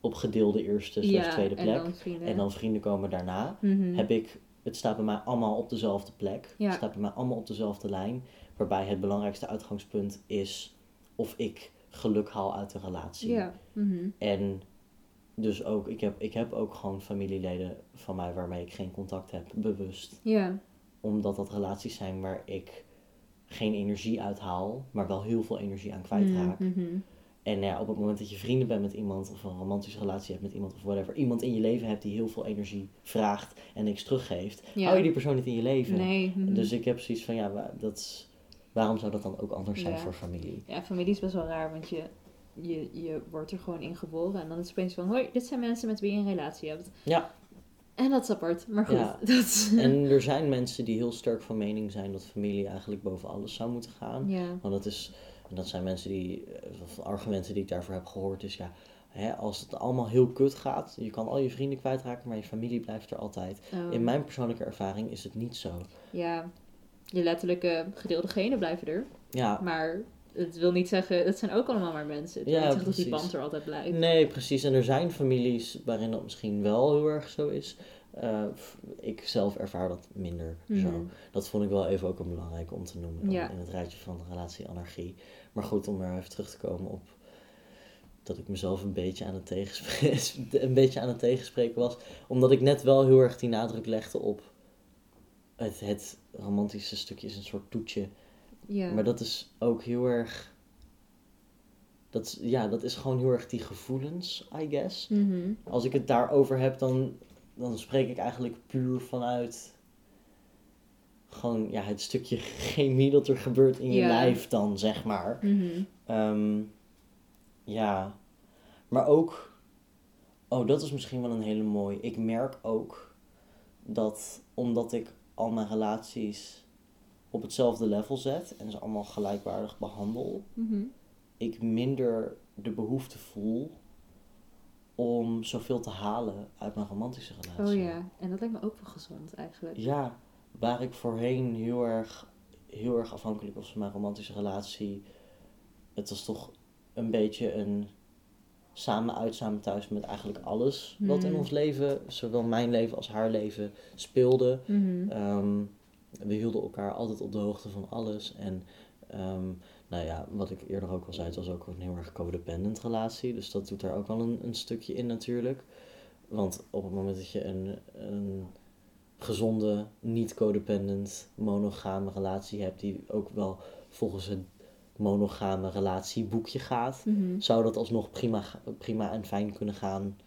Op- gedeelde eerste slash ja, tweede en plek. dan vrienden. En dan vrienden komen daarna. Mhm. Heb ik, het staat bij mij allemaal op dezelfde plek. Ja. Het staat bij mij allemaal op dezelfde lijn. Waarbij het belangrijkste uitgangspunt is of ik geluk haal uit de relatie. Ja. Mhm. En dus ook, ik heb, ik heb ook gewoon familieleden van mij waarmee ik geen contact heb, bewust. Ja. Omdat dat relaties zijn waar ik geen energie uithaal, maar wel heel veel energie aan kwijtraak. Mhm. En ja, op het moment dat je vrienden bent met iemand, of een romantische relatie hebt met iemand, of whatever, iemand in je leven hebt die heel veel energie vraagt en niks teruggeeft, Ja. hou je die persoon niet in je leven. Nee. mhm. Dus ik heb zoiets van, ja, dat waarom zou dat dan ook anders zijn Ja. voor familie? Ja, familie is best wel raar, want je, je, je wordt er gewoon in geboren. En dan is het opeens van, hoi, dit zijn mensen met wie je een relatie hebt. Ja. En dat is apart. Maar goed, Ja. dat. En er zijn mensen die heel sterk van mening zijn dat familie eigenlijk boven alles zou moeten gaan. ja. Want dat, is, en dat zijn mensen die, eh, of argumenten die ik daarvoor heb gehoord, is ja, hè, als het allemaal heel kut gaat, je kan al je vrienden kwijtraken, maar je familie blijft er altijd. Oh, In mijn persoonlijke ervaring is het niet zo. Ja, je letterlijke gedeelde genen blijven er. Ja, Maar het wil niet zeggen, het zijn ook allemaal maar mensen. Het wil Ja, niet zeggen dat die band er altijd blijft. nee, precies. En er zijn families waarin dat misschien wel heel erg zo is. Eh, ik zelf ervaar dat minder zo. Mhm. Dat vond ik wel even ook een belangrijke om te noemen Ja. in het rijtje van relatieanarchie. Maar goed, om er even terug te komen op dat ik mezelf een beetje aan het tegenspreken, een beetje aan het tegenspreken was. Omdat ik net wel heel erg die nadruk legde op het, het romantische stukje is een soort toetje. Ja. Maar dat is ook heel erg... Dat, ja, dat is gewoon heel erg die gevoelens, I guess. Mhm. Als ik het daarover heb, dan, dan spreek ik eigenlijk puur vanuit gewoon ja, het stukje chemie dat er gebeurt in je lijf dan, zeg maar. Mhm. Ehm, ja, maar ook, oh, dat is misschien wel een hele mooie. Ik merk ook dat omdat ik al mijn relaties op hetzelfde level zet en ze allemaal gelijkwaardig behandel, Mhm. ik minder de behoefte voel om zoveel te halen uit mijn romantische relatie. Oh ja, en dat lijkt me ook wel gezond eigenlijk. Ja, waar ik voorheen heel erg, heel erg afhankelijk was van mijn romantische relatie. Het was toch een beetje een samen uit, samen thuis met eigenlijk alles wat in Hmm. ons leven, zowel mijn leven als haar leven, speelde. Mhm. Ehm, we hielden elkaar altijd op de hoogte van alles. En ehm, nou ja, wat ik eerder ook al zei, het was ook een heel erg codependent relatie. Dus dat doet daar ook wel een, een stukje in natuurlijk. Want op het moment dat je een, een gezonde, niet-codependent, monogame relatie hebt, die ook wel volgens het monogame relatieboekje gaat, Mhm. zou dat alsnog prima, prima en fijn kunnen gaan.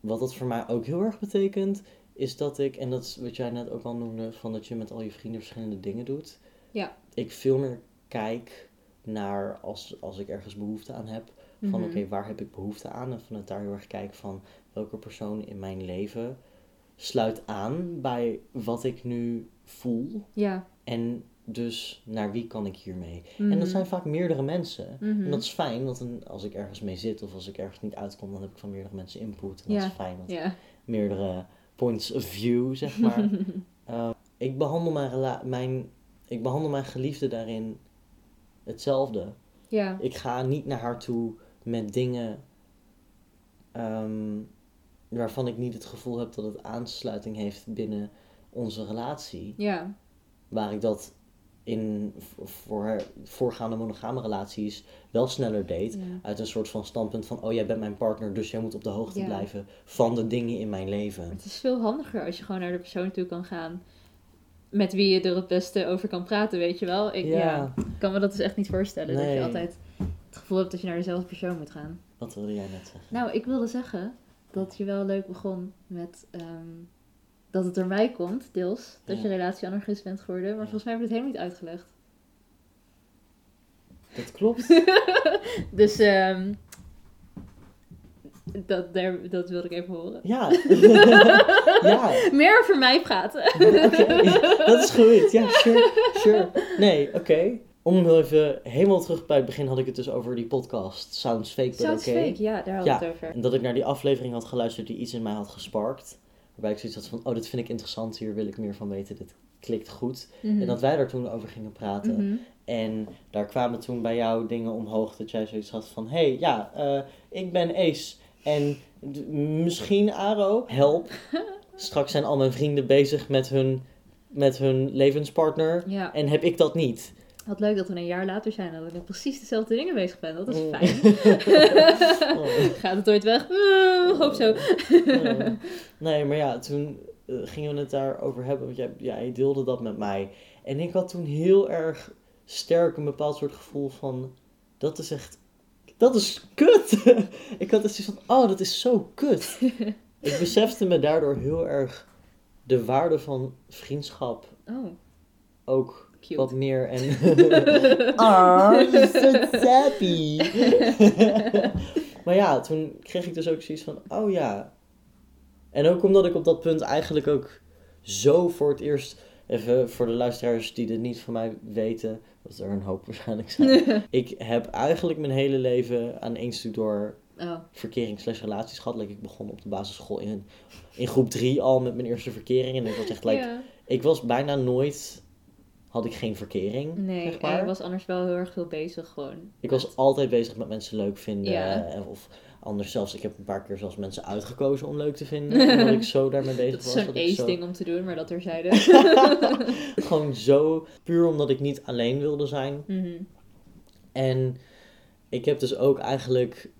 Wat dat voor mij ook heel erg betekent, is dat ik, en dat is wat jij net ook al noemde, van dat je met al je vrienden verschillende dingen doet. Ja. Ik veel meer kijk naar als, als ik ergens behoefte aan heb, van Mhm. oké, waar heb ik behoefte aan? En vanuit daar heel erg kijk van welke persoon in mijn leven sluit aan bij wat ik nu voel. Ja. En dus naar wie kan ik hiermee? Mhm. En dat zijn vaak meerdere mensen. Mhm. En dat is fijn, want dan, als ik ergens mee zit of als ik ergens niet uitkom, dan heb ik van meerdere mensen input. En dat is fijn, want Ja. meerdere points of view, zeg maar. Eh, ik, behandel mijn mijn, ik behandel mijn geliefde daarin hetzelfde. ja. Ik ga niet naar haar toe met dingen ehm, waarvan ik niet het gevoel heb dat het aansluiting heeft binnen onze relatie. Ja. Waar ik dat in voor voorgaande monogame relaties wel sneller deed. Ja. Uit een soort van standpunt van, oh jij bent mijn partner, dus jij moet op de hoogte Ja. blijven van de dingen in mijn leven. Het is veel handiger als je gewoon naar de persoon toe kan gaan. Met wie je er het beste over kan praten, weet je wel. Ik ja. kan me dat dus echt niet voorstellen. Dat je altijd het gevoel hebt dat je naar dezelfde persoon moet gaan. Wat wilde jij net zeggen? Nou, ik wilde zeggen dat je wel leuk begon met ehm, dat het door mij komt, deels. Dat Ja. je relatieanarchist bent geworden. Maar volgens mij heb je het helemaal niet uitgelegd. Dat klopt. Dus ehm dat, daar, dat wilde ik even horen. Ja. ja. Meer over mij praten. Oké, dat is goed. Ja, sure. sure. Nee, oké. Om even helemaal terug bij het begin had ik het dus over die podcast. Sounds fake, but Sounds okay. fake, ja, daar Ja, we het over. En dat ik naar die aflevering had geluisterd die iets in mij had gesparkt. Waarbij ik zoiets had van, oh, dit vind ik interessant, hier wil ik meer van weten, dit klikt goed. Mhm. En dat wij daar toen over gingen praten. Mhm. En daar kwamen toen bij jou dingen omhoog dat jij zoiets had van, hey, ja, eh, ik ben Ace. En misschien Aro, help. Straks zijn al mijn vrienden bezig met hun, met hun levenspartner. Ja, En heb ik dat niet. Wat leuk dat we een jaar later zijn en dat ik met precies dezelfde dingen bezig ben. Dat is Mm. fijn. Oh. Gaat het ooit weg? Hoop zo. Oh. Nee, maar ja, toen eh, gingen we het daarover hebben. Want jij, jij deelde dat met mij. En ik had toen heel erg sterk een bepaald soort gevoel van... Dat is echt... Dat is kut! ik had dus zoiets van... Oh, dat is zo kut! ik besefte me daardoor heel erg de waarde van vriendschap Oh, ook cute. wat meer en... Ah, so sappy! maar ja, toen kreeg ik dus ook zoiets van, oh ja. En ook omdat ik op dat punt eigenlijk ook zo voor het eerst, even voor de luisteraars die dit niet van mij weten, wat er een hoop waarschijnlijk zijn. ik heb eigenlijk mijn hele leven aan één stuk door Oh, verkering slash relaties gehad. Like, ik begon op de basisschool in, in groep drie al met mijn eerste verkering. En ik was echt like, ja. ik was bijna nooit, had ik geen verkering, Nee, zeg maar. ik was anders wel heel erg veel bezig gewoon. Ik was altijd bezig met mensen leuk vinden. Ja. eh, Of anders zelfs, ik heb een paar keer zelfs mensen uitgekozen om leuk te vinden. omdat ik zo daarmee bezig Dat is was. zo'n zo- ace-ding om te doen, maar dat er zeiden. Gewoon zo, puur omdat ik niet alleen wilde zijn. Mhm. En ik heb dus ook eigenlijk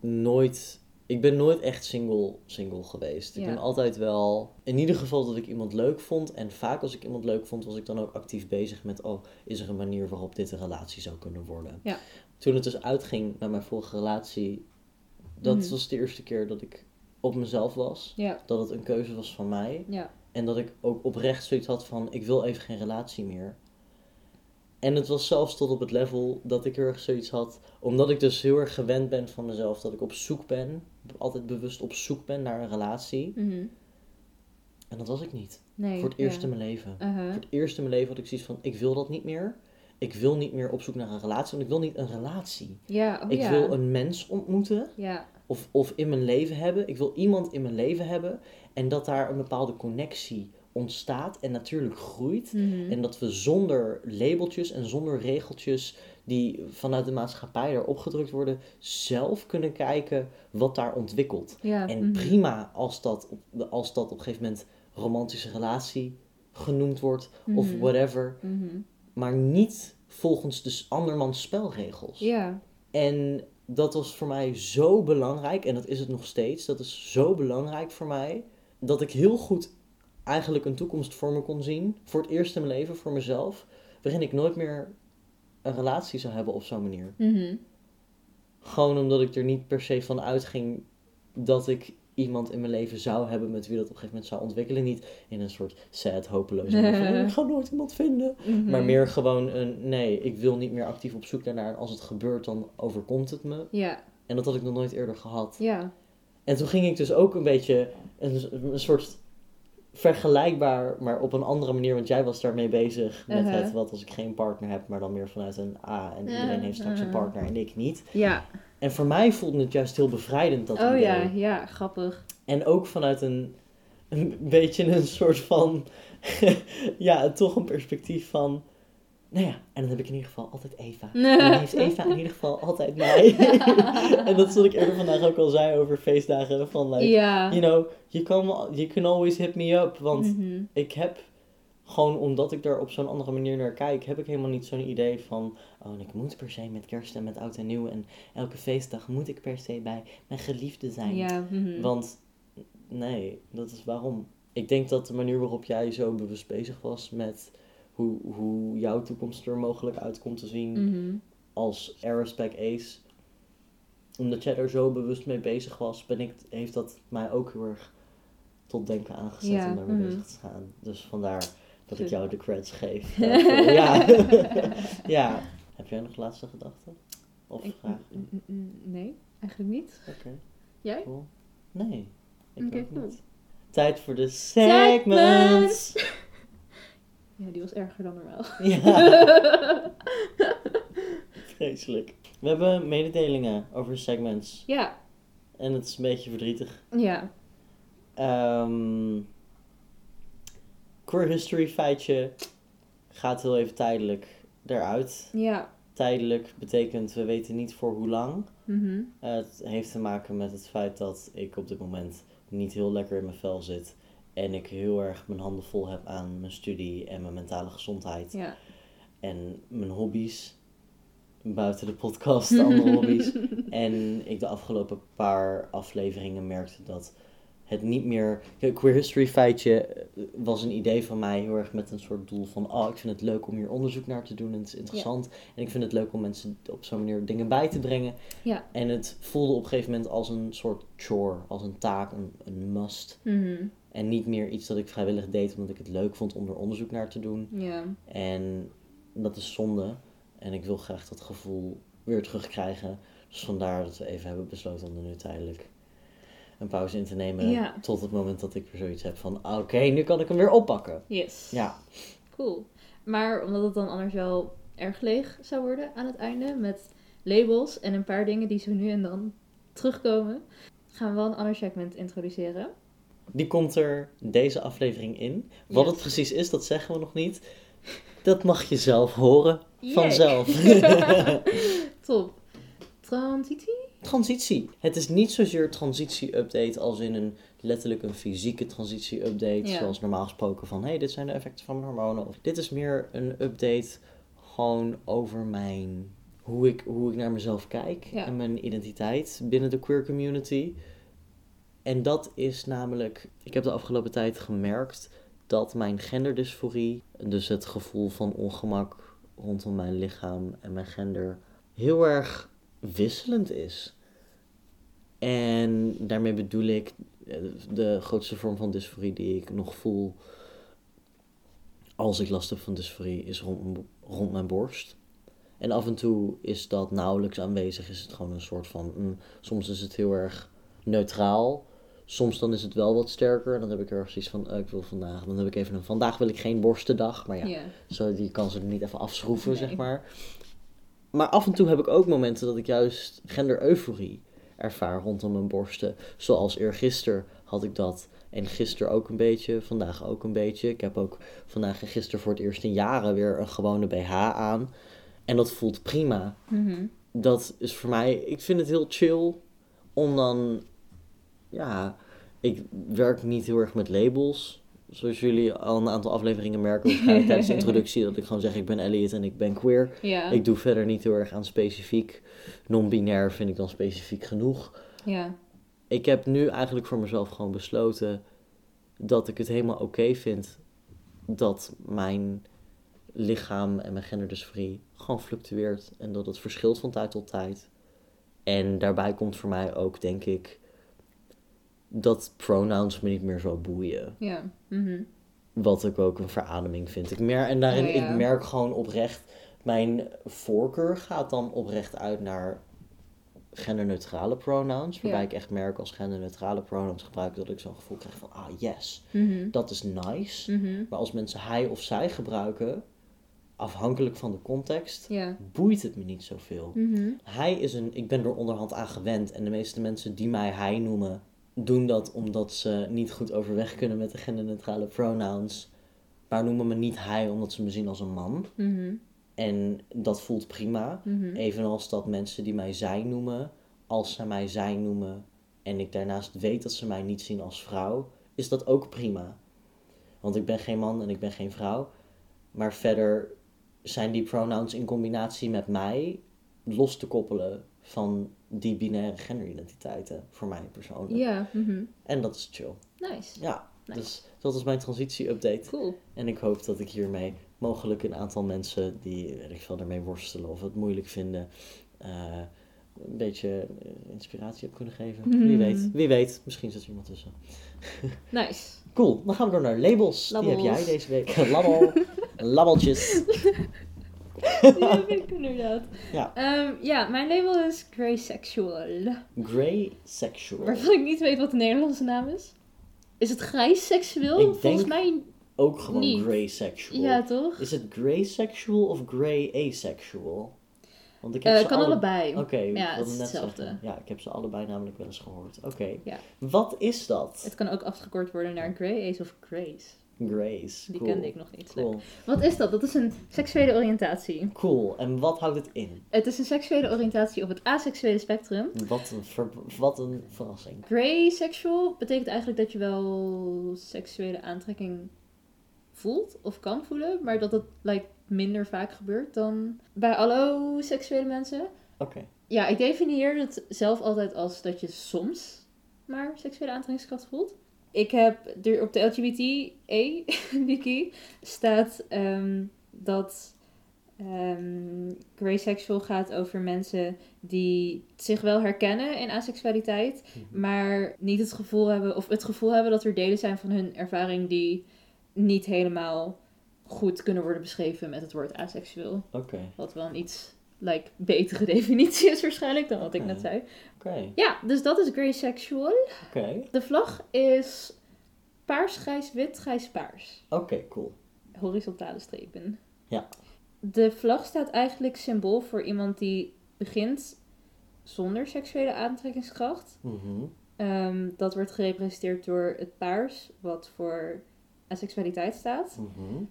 nooit... Ik ben nooit echt single, single geweest. Ik ben altijd wel... In ieder geval dat ik iemand leuk vond. En vaak als ik iemand leuk vond, was ik dan ook actief bezig met... Oh, is er een manier waarop dit een relatie zou kunnen worden? Ja. Toen het dus uitging met mijn vorige relatie... Dat Mhm. was de eerste keer dat ik op mezelf was. Ja, Dat het een keuze was van mij. ja. En dat ik ook oprecht zoiets had van, ik wil even geen relatie meer. En het was zelfs tot op het level dat ik heel erg zoiets had, omdat ik dus heel erg gewend ben van mezelf, dat ik op zoek ben, altijd bewust op zoek ben naar een relatie. Mhm. En dat was ik niet. Nee. Voor het eerst ja. in mijn leven. Uh-huh. Voor het eerst in mijn leven had ik zoiets van, ik wil dat niet meer. Ik wil niet meer op zoek naar een relatie, want ik wil niet een relatie. Ja, oh ik ja. wil een mens ontmoeten Ja, of, of in mijn leven hebben. Ik wil iemand in mijn leven hebben en dat daar een bepaalde connectie ontstaat en natuurlijk groeit. Mhm. En dat we zonder labeltjes en zonder regeltjes die vanuit de maatschappij erop gedrukt worden, zelf kunnen kijken wat daar ontwikkelt. ja. En mhm. prima als dat, op, als dat op een gegeven moment romantische relatie genoemd wordt of Mhm. whatever, Mhm. maar niet volgens de s- andermans spelregels. Ja, En dat was voor mij zo belangrijk, en dat is het nog steeds. Dat is zo belangrijk voor mij, dat ik heel goed eigenlijk een toekomst voor me kon zien. Voor het eerst in mijn leven, voor mezelf. Waarin ik nooit meer een relatie zou hebben op zo'n manier. Mhm. Gewoon omdat ik er niet per se van uitging dat ik iemand in mijn leven zou hebben met wie dat op een gegeven moment zou ontwikkelen. Niet in een soort sad, hopeloze manier van, "Oh, ik ga nooit iemand vinden. Mhm. Maar meer gewoon een, nee, ik wil niet meer actief op zoek daarnaar. En als het gebeurt, dan overkomt het me. Ja, En dat had ik nog nooit eerder gehad. ja. En toen ging ik dus ook een beetje een, een soort vergelijkbaar, maar op een andere manier. Want jij was daarmee bezig met Uh-huh. het wat als ik geen partner heb, maar dan meer vanuit een A. En iedereen heeft straks een Uh-huh. partner en ik niet. Ja. En voor mij voelde het juist heel bevrijdend dat Oh idee. ja, ja, grappig. En ook vanuit een, een beetje een soort van, ja, toch een perspectief van, nou ja, en dan heb ik in ieder geval altijd Eva. En dan heeft Eva in ieder geval altijd mij. en dat is wat ik eerder vandaag ook al zei over feestdagen, van like, ja. you know, you can, you can always hit me up, want Mhm. ik heb gewoon omdat ik er op zo'n andere manier naar kijk, heb ik helemaal niet zo'n idee van, oh, ik moet per se met kerst en met oud en nieuw en elke feestdag moet ik per se bij mijn geliefde zijn. Ja, mhm. Want nee, dat is waarom. Ik denk dat de manier waarop jij zo bewust bezig was met hoe, hoe jouw toekomst er mogelijk uit komt te zien Mhm. als Aerospec Ace, omdat jij er zo bewust mee bezig was, ben ik, heeft dat mij ook heel erg tot denken aangezet Ja, om daarmee mhm. bezig te gaan. Dus vandaar dat ik jou de creds geef. daarvoor. ja. ja. Heb jij nog laatste gedachten? Of Ik- vragen? Nee, eigenlijk niet. Oké, Jij? cool. Nee, ik Oké, ook cool. niet. Tijd voor de segments! Ja, die was erger dan normaal. Ja, vreselijk. We hebben mededelingen over segments. Ja, En het is een beetje verdrietig. ja. Queer history feitje gaat heel even tijdelijk eruit. Ja. Tijdelijk betekent we weten niet voor hoe lang. Mhm. Het heeft te maken met het feit dat ik op dit moment niet heel lekker in mijn vel zit. En ik heel erg mijn handen vol heb aan mijn studie en mijn mentale gezondheid. Ja. En mijn hobby's. Buiten de podcast, andere hobby's. En ik de afgelopen paar afleveringen merkte dat het niet meer. Queer History feitje eh, was een idee van mij heel erg met een soort doel van. Oh, ik vind het leuk om hier onderzoek naar te doen en het is interessant. En ik vind het leuk om mensen op zo'n manier dingen bij te brengen. Ja. En het voelde op een gegeven moment als een soort chore, als een taak, een, een must. Mhm. En niet meer iets dat ik vrijwillig deed omdat ik het leuk vond om er onderzoek naar te doen. Ja. En dat is zonde. En ik wil graag dat gevoel weer terugkrijgen. Dus vandaar dat we even hebben besloten om er nu tijdelijk een pauze in te nemen. Ja. Tot het moment dat ik weer zoiets heb van, oké, nu kan ik hem weer oppakken. Yes. Ja, Cool. Maar omdat het dan anders wel erg leeg zou worden aan het einde, met labels en een paar dingen die zo nu en dan terugkomen, gaan we wel een ander segment introduceren. Die komt er deze aflevering in. Wat Yes. het precies is, dat zeggen we nog niet. Dat mag je zelf horen. Vanzelf. Top. Transitie? transitie. Het is niet zozeer transitie-update als in een letterlijk een fysieke transitie-update. Ja. Zoals normaal gesproken van, hé, hey, dit zijn de effecten van mijn hormonen. Of, dit is meer een update gewoon over mijn, hoe ik, hoe ik naar mezelf kijk. Ja. En mijn identiteit binnen de queer community. En dat is namelijk, ik heb de afgelopen tijd gemerkt dat mijn genderdysforie, dus het gevoel van ongemak rondom mijn lichaam en mijn gender, heel erg wisselend is. En daarmee bedoel ik eh, de grootste vorm van dysforie die ik nog voel als ik last heb van dysforie is rond, rond mijn borst. En af en toe is dat nauwelijks aanwezig, is het gewoon een soort van, mm, soms is het heel erg neutraal. Soms dan is het wel wat sterker. Dan heb ik er erg zoiets van, eh, ik wil vandaag. Dan heb ik even een, vandaag wil ik geen borstendag. Maar ja, zo, die kan ze er niet even afschroeven, Nee. zeg maar. Maar af en toe heb ik ook momenten dat ik juist gender-euforie ervaar rondom mijn borsten. Zoals eergisteren had ik dat. En gisteren ook een beetje, vandaag ook een beetje. Ik heb ook vandaag en gisteren voor het eerst in jaren weer een gewone BH aan. En dat voelt prima. Mhm. Dat is voor mij, ik vind het heel chill om dan, ja, ik werk niet heel erg met labels. Zoals jullie al een aantal afleveringen merken, waarschijnlijk tijdens de introductie, dat ik gewoon zeg ik ben Elliot en ik ben queer. Ja. Ik doe verder niet heel erg aan specifiek. Non-binair vind ik dan specifiek genoeg. Ja. Ik heb nu eigenlijk voor mezelf gewoon besloten dat ik het helemaal oké vind dat mijn lichaam en mijn genderdysforie gewoon fluctueert en dat het verschilt van tijd tot tijd. En daarbij komt voor mij ook, denk ik, dat pronouns me niet meer zo boeien. Ja. Mhm. Wat ik ook een verademing vind. Ik mer en daarin, Oh, ja. ik merk gewoon oprecht, mijn voorkeur gaat dan oprecht uit naar genderneutrale pronouns. Waarbij Ja. ik echt merk als genderneutrale pronouns gebruik dat ik zo'n gevoel krijg van, ah yes, Mhm. dat is nice. Mhm. Maar als mensen hij of zij gebruiken, afhankelijk van de context, Ja. boeit het me niet zoveel. Mhm. Hij is een, ik ben er onderhand aan gewend. En de meeste mensen die mij hij noemen, doen dat omdat ze niet goed overweg kunnen met de genderneutrale pronouns. Maar noemen me niet hij omdat ze me zien als een man. Mhm. En dat voelt prima. Mhm. Evenals dat mensen die mij zij noemen, als ze mij zij noemen en ik daarnaast weet dat ze mij niet zien als vrouw, is dat ook prima. Want ik ben geen man en ik ben geen vrouw. Maar verder zijn die pronouns in combinatie met mij los te koppelen van die binaire genderidentiteiten voor mij persoonlijk. Ja. Mhm. En dat is chill. Nice. Ja, Nice. dus dat is mijn transitie-update. Cool. En ik hoop dat ik hiermee mogelijk een aantal mensen die, weet ik veel, ermee worstelen of het moeilijk vinden, eh, een beetje eh, inspiratie heb kunnen geven. Wie Hmm. weet, wie weet, misschien zit er iemand tussen. Nice. Cool, dan gaan we door naar labels. Die heb Labels. jij deze week. Labbel. Labbeltjes. Die heb ik inderdaad. Ja. Ehm, ja, mijn label is grey sexual. Grey sexual. Waarvan ik niet weet wat de Nederlandse naam is. Is het grijs seksueel? Ik Volgens denk mij Ook gewoon Niet. grey sexual. ja, toch? Is het grey sexual of grey asexual? Want ik heb Eh ze kan alle- allebei. Oké, ik Ja, het is hetzelfde. zeggen. Ja, ik heb ze allebei namelijk wel eens gehoord. Oké. Ja. Wat is dat? Het kan ook afgekort worden naar grey ace of grace. Grace. Die cool. kende ik nog niet. Cool. Wat is dat? Dat is een seksuele oriëntatie. Cool. En wat houdt het in? Het is een seksuele oriëntatie op het aseksuele spectrum. Wat een, ver- wat een verrassing. Grey sexual betekent eigenlijk dat je wel seksuele aantrekking voelt of kan voelen, maar dat het like, minder vaak gebeurt dan bij alle seksuele mensen. Oké. Ja, ik definieer het zelf altijd als dat je soms maar seksuele aantrekkingskracht voelt. Ik heb er op de LGBT-wiki staat ehm, dat ehm grey sexual gaat over mensen die zich wel herkennen in aseksualiteit, Mhm. maar niet het gevoel hebben, of het gevoel hebben dat er delen zijn van hun ervaring die niet helemaal goed kunnen worden beschreven met het woord aseksueel. Oké. Wat wel een iets like, betere definitie is waarschijnlijk dan wat ik net zei. Ja, dus dat is grey sexual. Oké. De vlag is paars, grijs, wit, grijs, paars. Oké, cool. Horizontale strepen. Ja. De vlag staat eigenlijk symbool voor iemand die begint zonder seksuele aantrekkingskracht. Mhm. Ehm, dat wordt gerepresenteerd door het paars, wat voor asexualiteit staat. Mhm.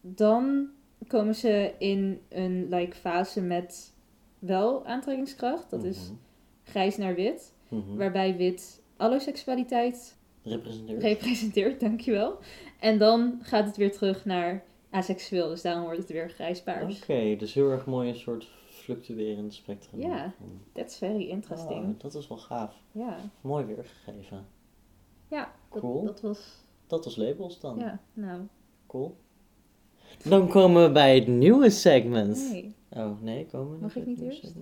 Dan komen ze in een like, fase met wel aantrekkingskracht. Dat is Mhm. Grijs naar wit. Mhm. Waarbij wit alloseksualiteit Representeert. representeert, dankjewel. En dan gaat het weer terug naar aseksueel. Dus daarom wordt het weer grijs-paars. Oké, dus heel erg mooi een soort fluctuerend spectrum. Ja. That's very interesting. Ah, dat is wel gaaf. Ja, Mooi weergegeven. ja Cool. dat was... Dat was labels dan. Ja, nou, Cool. Dan komen we bij het nieuwe segment. Oh, nee, komen Mag ik niet eerst?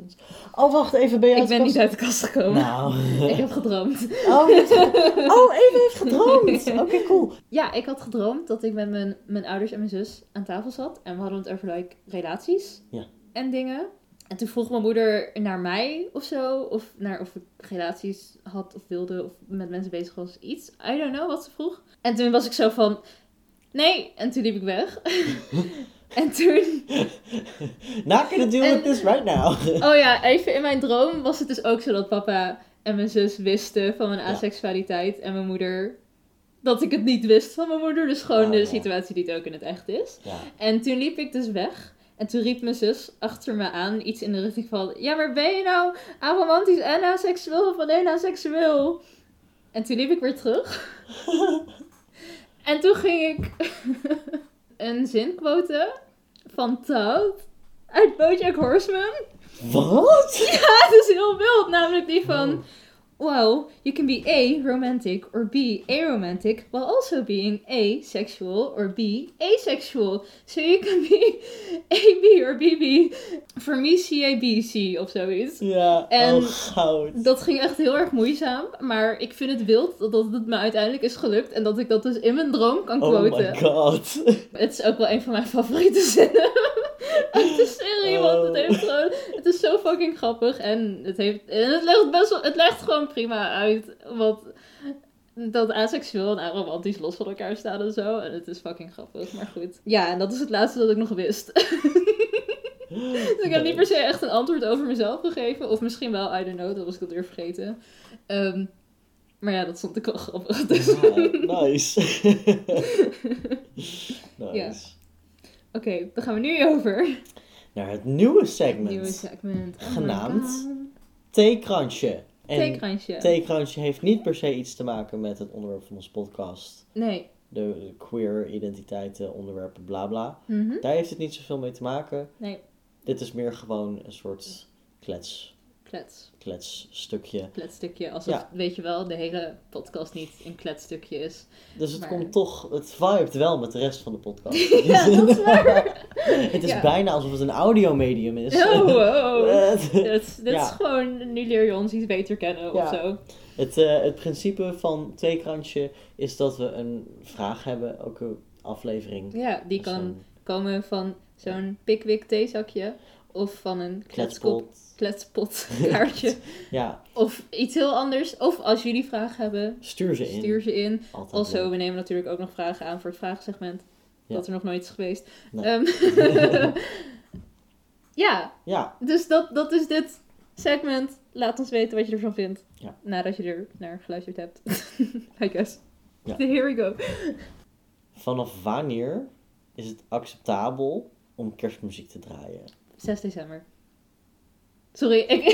Oh, wacht even, ben je Ik uit de ben niet uit de kast gekomen. Nou. Ik heb gedroomd. Oh, oh, even heeft gedroomd. Oké, cool. Ja, ik had gedroomd dat ik met mijn, mijn ouders en mijn zus aan tafel zat. En we hadden het over like, relaties Ja. en dingen. En toen vroeg mijn moeder naar mij of zo. Of naar of ik relaties had of wilde of met mensen bezig was. Iets. I don't know wat ze vroeg. En toen was ik zo van... Nee. En toen liep ik weg. en toen... Not gonna deal En- with this right now. Oh ja, even in mijn droom was het dus ook zo dat papa en mijn zus wisten van mijn Ja. asexualiteit. En mijn moeder... Dat ik het niet wist van mijn moeder. Dus gewoon de ja. situatie die het ook in het echt is. Ja. En toen liep ik dus weg. En toen riep mijn zus achter me aan iets in de richting van... Ja, maar ben je nou aromantisch en aseksueel of alleen aseksueel? En toen liep ik weer terug. en toen ging ik een zin quoten van Toad uit BoJack Horseman. Wat? Ja, het is heel wild. Namelijk die van... Well, you can be A, romantic, or B, aromantic, while also being A, sexual, or B, asexual. So you can be AB or BB. For me, CABC of zoiets. Ja, En oh goud. Dat ging echt heel erg moeizaam, maar ik vind het wild dat het me uiteindelijk is gelukt en dat ik dat dus in mijn droom kan Oh quoten. my god. Het is ook wel een van mijn favoriete zinnen uit de serie, want het Oh. heeft gewoon... Het is zo fucking grappig en het heeft... En het legt best wel... Het legt gewoon prima uit wat... Dat asexueel en aromantisch los van elkaar staan en zo. En het is fucking grappig, maar goed. Ja, en dat is het laatste dat ik nog wist. dus ik heb niet per se echt een antwoord over mezelf gegeven. Of misschien wel, I don't know, dat was ik dat weer vergeten. Ehm, maar ja, dat stond ik wel grappig. Dus. Ja, nice. nice. Ja. Oké, dan gaan we nu over. Naar het nieuwe segment. Nieuwe segment. Oh Genaamd. Theekransje. En Theekransje. theekransje heeft niet per se iets te maken met het onderwerp van onze podcast. Nee. De queer identiteiten, onderwerpen, bla bla. Mhm. Daar heeft het niet zoveel mee te maken. Nee, Dit is meer gewoon een soort klets, klets. kletsstukje. Kletstukje. Alsof, Ja. weet je wel, de hele podcast niet een kletstukje is. Dus het Maar- komt toch, het vibet wel met de rest van de podcast. Ja, dat is waar. het is Ja. bijna alsof het een audiomedium is. Oh, wow. Dit, Ja. is gewoon, nu leer je ons iets beter kennen of zo. Het, eh, het principe van Theekransje is dat we een vraag hebben, ook een aflevering. Ja, die kan komen van zo'n Pickwick theezakje of van een Kletspot. kletspot kaartje. Ja, of iets heel anders. Of als jullie vragen hebben, stuur ze in. stuur ze in. Altijd Also, leuk. we nemen natuurlijk ook nog vragen aan voor het vragensegment. Ja. Dat er nog nooit is geweest. Nee. Ehm, ja, Ja, dus dat, dat is dit segment. Laat ons weten wat je ervan vindt. Ja. Nadat je er naar geluisterd hebt. I guess. Ja. Here we go. vanaf wanneer is het acceptabel om kerstmuziek te draaien? 6 december. Sorry, ik...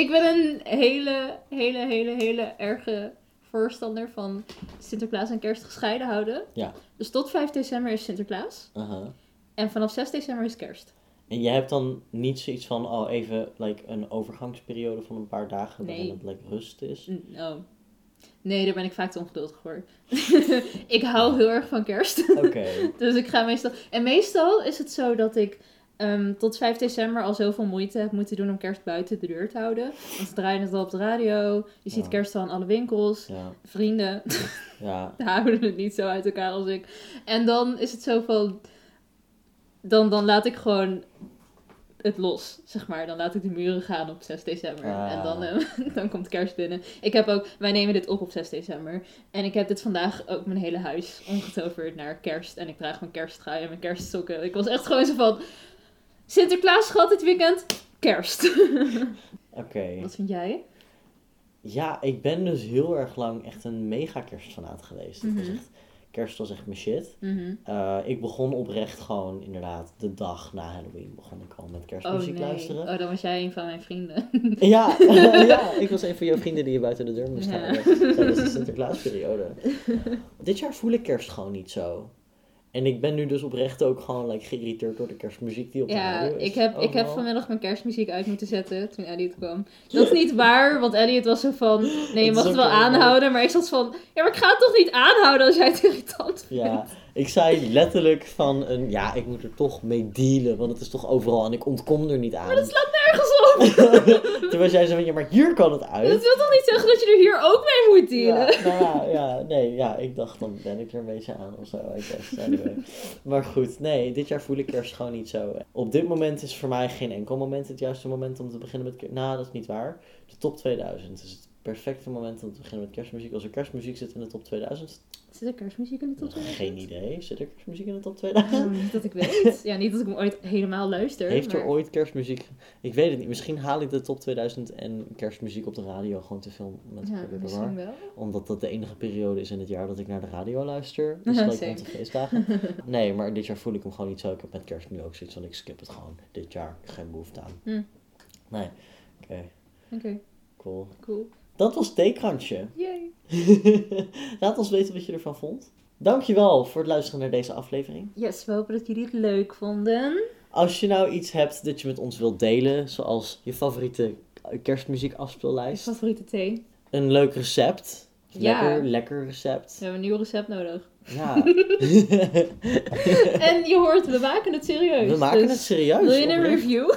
ik ben een hele, hele, hele, hele erge voorstander van Sinterklaas en kerst gescheiden houden. Ja. Dus tot 5 december is Sinterklaas. Aha. En vanaf 6 december is kerst. En jij hebt dan niet zoiets van, oh even like, een overgangsperiode van een paar dagen Nee. waarin het like, rust is? Oh. Nee, daar ben ik vaak te ongeduldig voor. ik hou heel erg van kerst. Oké. Dus ik ga meestal. En meestal is het zo dat ik ehm, tot 5 december al zoveel moeite heb moeten doen om kerst buiten de deur te houden. Want ze draaien het al op de radio. Je ziet Ja. kerst al in alle winkels. Ja, Vrienden ja, houden het niet zo uit elkaar als ik. En dan is het zo van. Dan, dan laat ik gewoon het los, zeg maar. Dan laat ik de muren gaan op 6 december. Ah. En dan, eh, dan komt kerst binnen. Ik heb ook, wij nemen dit op op 6 december. En ik heb dit vandaag ook mijn hele huis omgetoverd naar kerst. En ik draag mijn kersttrui en mijn kerstsokken. Ik was echt gewoon zo van... Sinterklaas schat dit weekend, kerst. oké. Wat vind jij? Ja, ik ben dus heel erg lang echt een mega kerstfanaat geweest. Mhm. echt, kerst was echt mijn shit. Eh, ik begon oprecht gewoon inderdaad de dag na Halloween begon ik al met Oh kerstmuziek nee. luisteren. Oh, dan was jij een van mijn vrienden. Ja, ja, ik was een van jouw vrienden die je buiten de deur moest Ja. houden tijdens de Sinterklaasperiode. Dit jaar voel ik kerst gewoon niet zo. En ik ben nu dus oprecht ook gewoon like, geïrriteerd door de kerstmuziek die op de Ja, radio is. ik heb, ik heb vanmiddag mijn kerstmuziek uit moeten zetten toen Elliot kwam. Dat is niet waar, want Elliot was zo van... Nee, je mag het wel aanhouden. Maar ik zat van... Ja, maar ik ga het toch niet aanhouden als jij het irritant vindt? Ja, ik zei letterlijk van, een, ja, ik moet er toch mee dealen, want het is toch overal en ik ontkom er niet aan. Maar dat slaat nergens op. Terwijl jij zei van, ja, maar hier kan het Dat uit. wil toch niet zeggen dat je er hier ook mee moet dealen? Ja, nou ja, ja, nee, ja, ik dacht dan ben ik er een beetje aan of zo, I guess. Anyway. Maar goed, nee, dit jaar voel ik kerst gewoon niet zo. Op dit moment is voor mij geen enkel moment het juiste moment om te beginnen met kerst. Nou, dat is niet waar. De top 2000 is het perfecte moment om te beginnen met kerstmuziek. Als er kerstmuziek zit in de top 2000, Zit er kerstmuziek in de top 2000? geen idee. Zit er kerstmuziek in de top Oh, 2000? niet dat ik weet. Ja, niet dat ik hem ooit helemaal luister. Heeft er ooit kerstmuziek? Ik weet het niet. Misschien haal ik de top 2000 en kerstmuziek op de radio gewoon te veel met Ja, misschien wel. Omdat dat de enige periode is in het jaar dat ik naar de radio luister. Dus same. rond de feestdagen. Nee, maar dit jaar voel ik hem gewoon niet zo. Ik heb met kerst nu ook zoiets van ik skip het gewoon. Dit jaar geen behoefte aan. Hm. Nee. Oké, Oké, cool. cool. Dat was Theekrantje. Yay. Laat ons weten wat je ervan vond. Dankjewel voor het luisteren naar deze aflevering. Yes, we hopen dat jullie het leuk vonden. Als je nou iets hebt dat je met ons wilt delen, zoals je favoriete kerstmuziek Je afspeellijst, favoriete thee. een leuk recept, Ja. lekker, lekker recept. We hebben een nieuw recept nodig. Ja, En je hoort, we maken het serieus. we maken Dus het serieus. Wil je een review?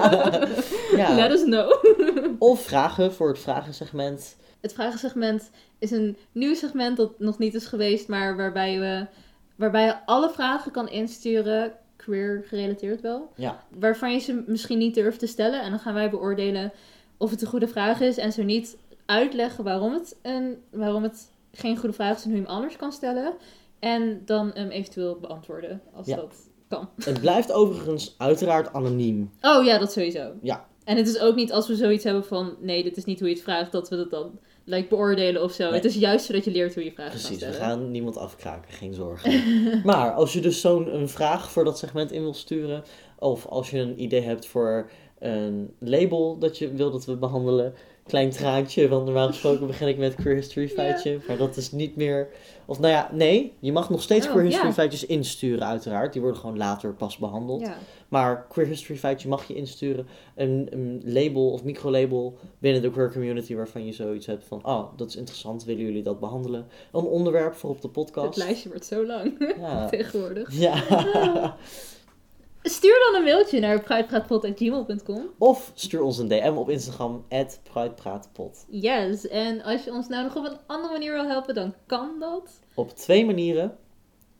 ja. Let us know. Of vragen voor het vragensegment. Het vragensegment is een nieuw segment dat nog niet is geweest, maar waarbij, we, waarbij je alle vragen kan insturen, queer gerelateerd wel, Ja, waarvan je ze misschien niet durft te stellen. En dan gaan wij beoordelen of het een goede vraag is en zo niet uitleggen waarom het, een, waarom het geen goede vraag is en hoe je hem anders kan stellen. En dan hem eventueel beantwoorden als Ja. dat kan. het blijft overigens uiteraard anoniem. Oh ja, dat sowieso. Ja. En het is ook niet als we zoiets hebben van nee, dit is niet hoe je het vraagt, dat we dat dan like, beoordelen of zo. Nee. Het is juist zodat je leert hoe je vragen Precies, kan we stellen. gaan niemand afkraken, geen zorgen. maar als je dus zo'n vraag voor dat segment in wil sturen, of als je een idee hebt voor een label dat je wil dat we behandelen, klein traantje, want normaal gesproken begin ik met queer history feitje, maar dat is niet meer... Of nou ja, nee, je mag nog steeds Oh, queer history ja. feitjes insturen uiteraard, die worden gewoon later pas behandeld. Ja. Maar queer history feitje mag je insturen. Een, een label of microlabel binnen de queer community waarvan je zoiets hebt van... Oh, dat is interessant, willen jullie dat behandelen? Een onderwerp voor op de Het podcast. lijstje wordt zo lang Ja. tegenwoordig. Ja. Stuur dan een mailtje naar pruitpraatpot.gmail.com. Of stuur ons een DM op Instagram, @pruitpraatpot. Yes, en als je ons nou nog op een andere manier wil helpen, dan kan dat. Op twee manieren.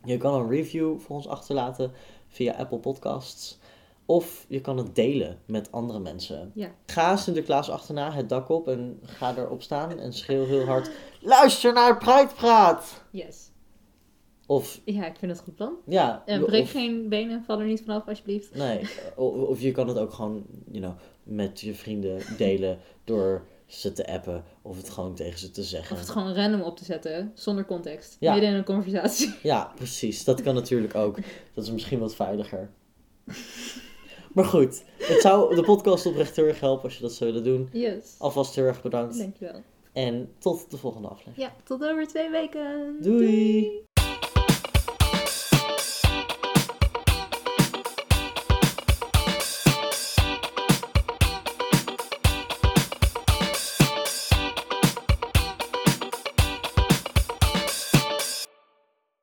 Je kan een review voor ons achterlaten via Apple Podcasts. Of je kan het delen met andere mensen. Ja. Ga Sinterklaas achterna het dak op en ga erop staan en schreeuw heel hard... Luister naar Pruitpraat! Yes. Of, Ja, ik vind het een goed plan. ja... En breek of- geen benen, val er niet vanaf alsjeblieft. Nee, of, of je kan het ook gewoon, you know, met je vrienden delen door ze te appen of het gewoon tegen ze te zeggen. Of het gewoon random op te zetten, zonder context. Ja. Midden in een conversatie. Ja, precies. Dat kan natuurlijk ook. Dat is misschien wat veiliger. Maar goed, het zou de podcast oprecht heel erg helpen als je dat zou willen doen. Yes. Alvast heel erg bedankt. Dankjewel. En tot de volgende aflevering. Ja, tot over twee weken. Doei.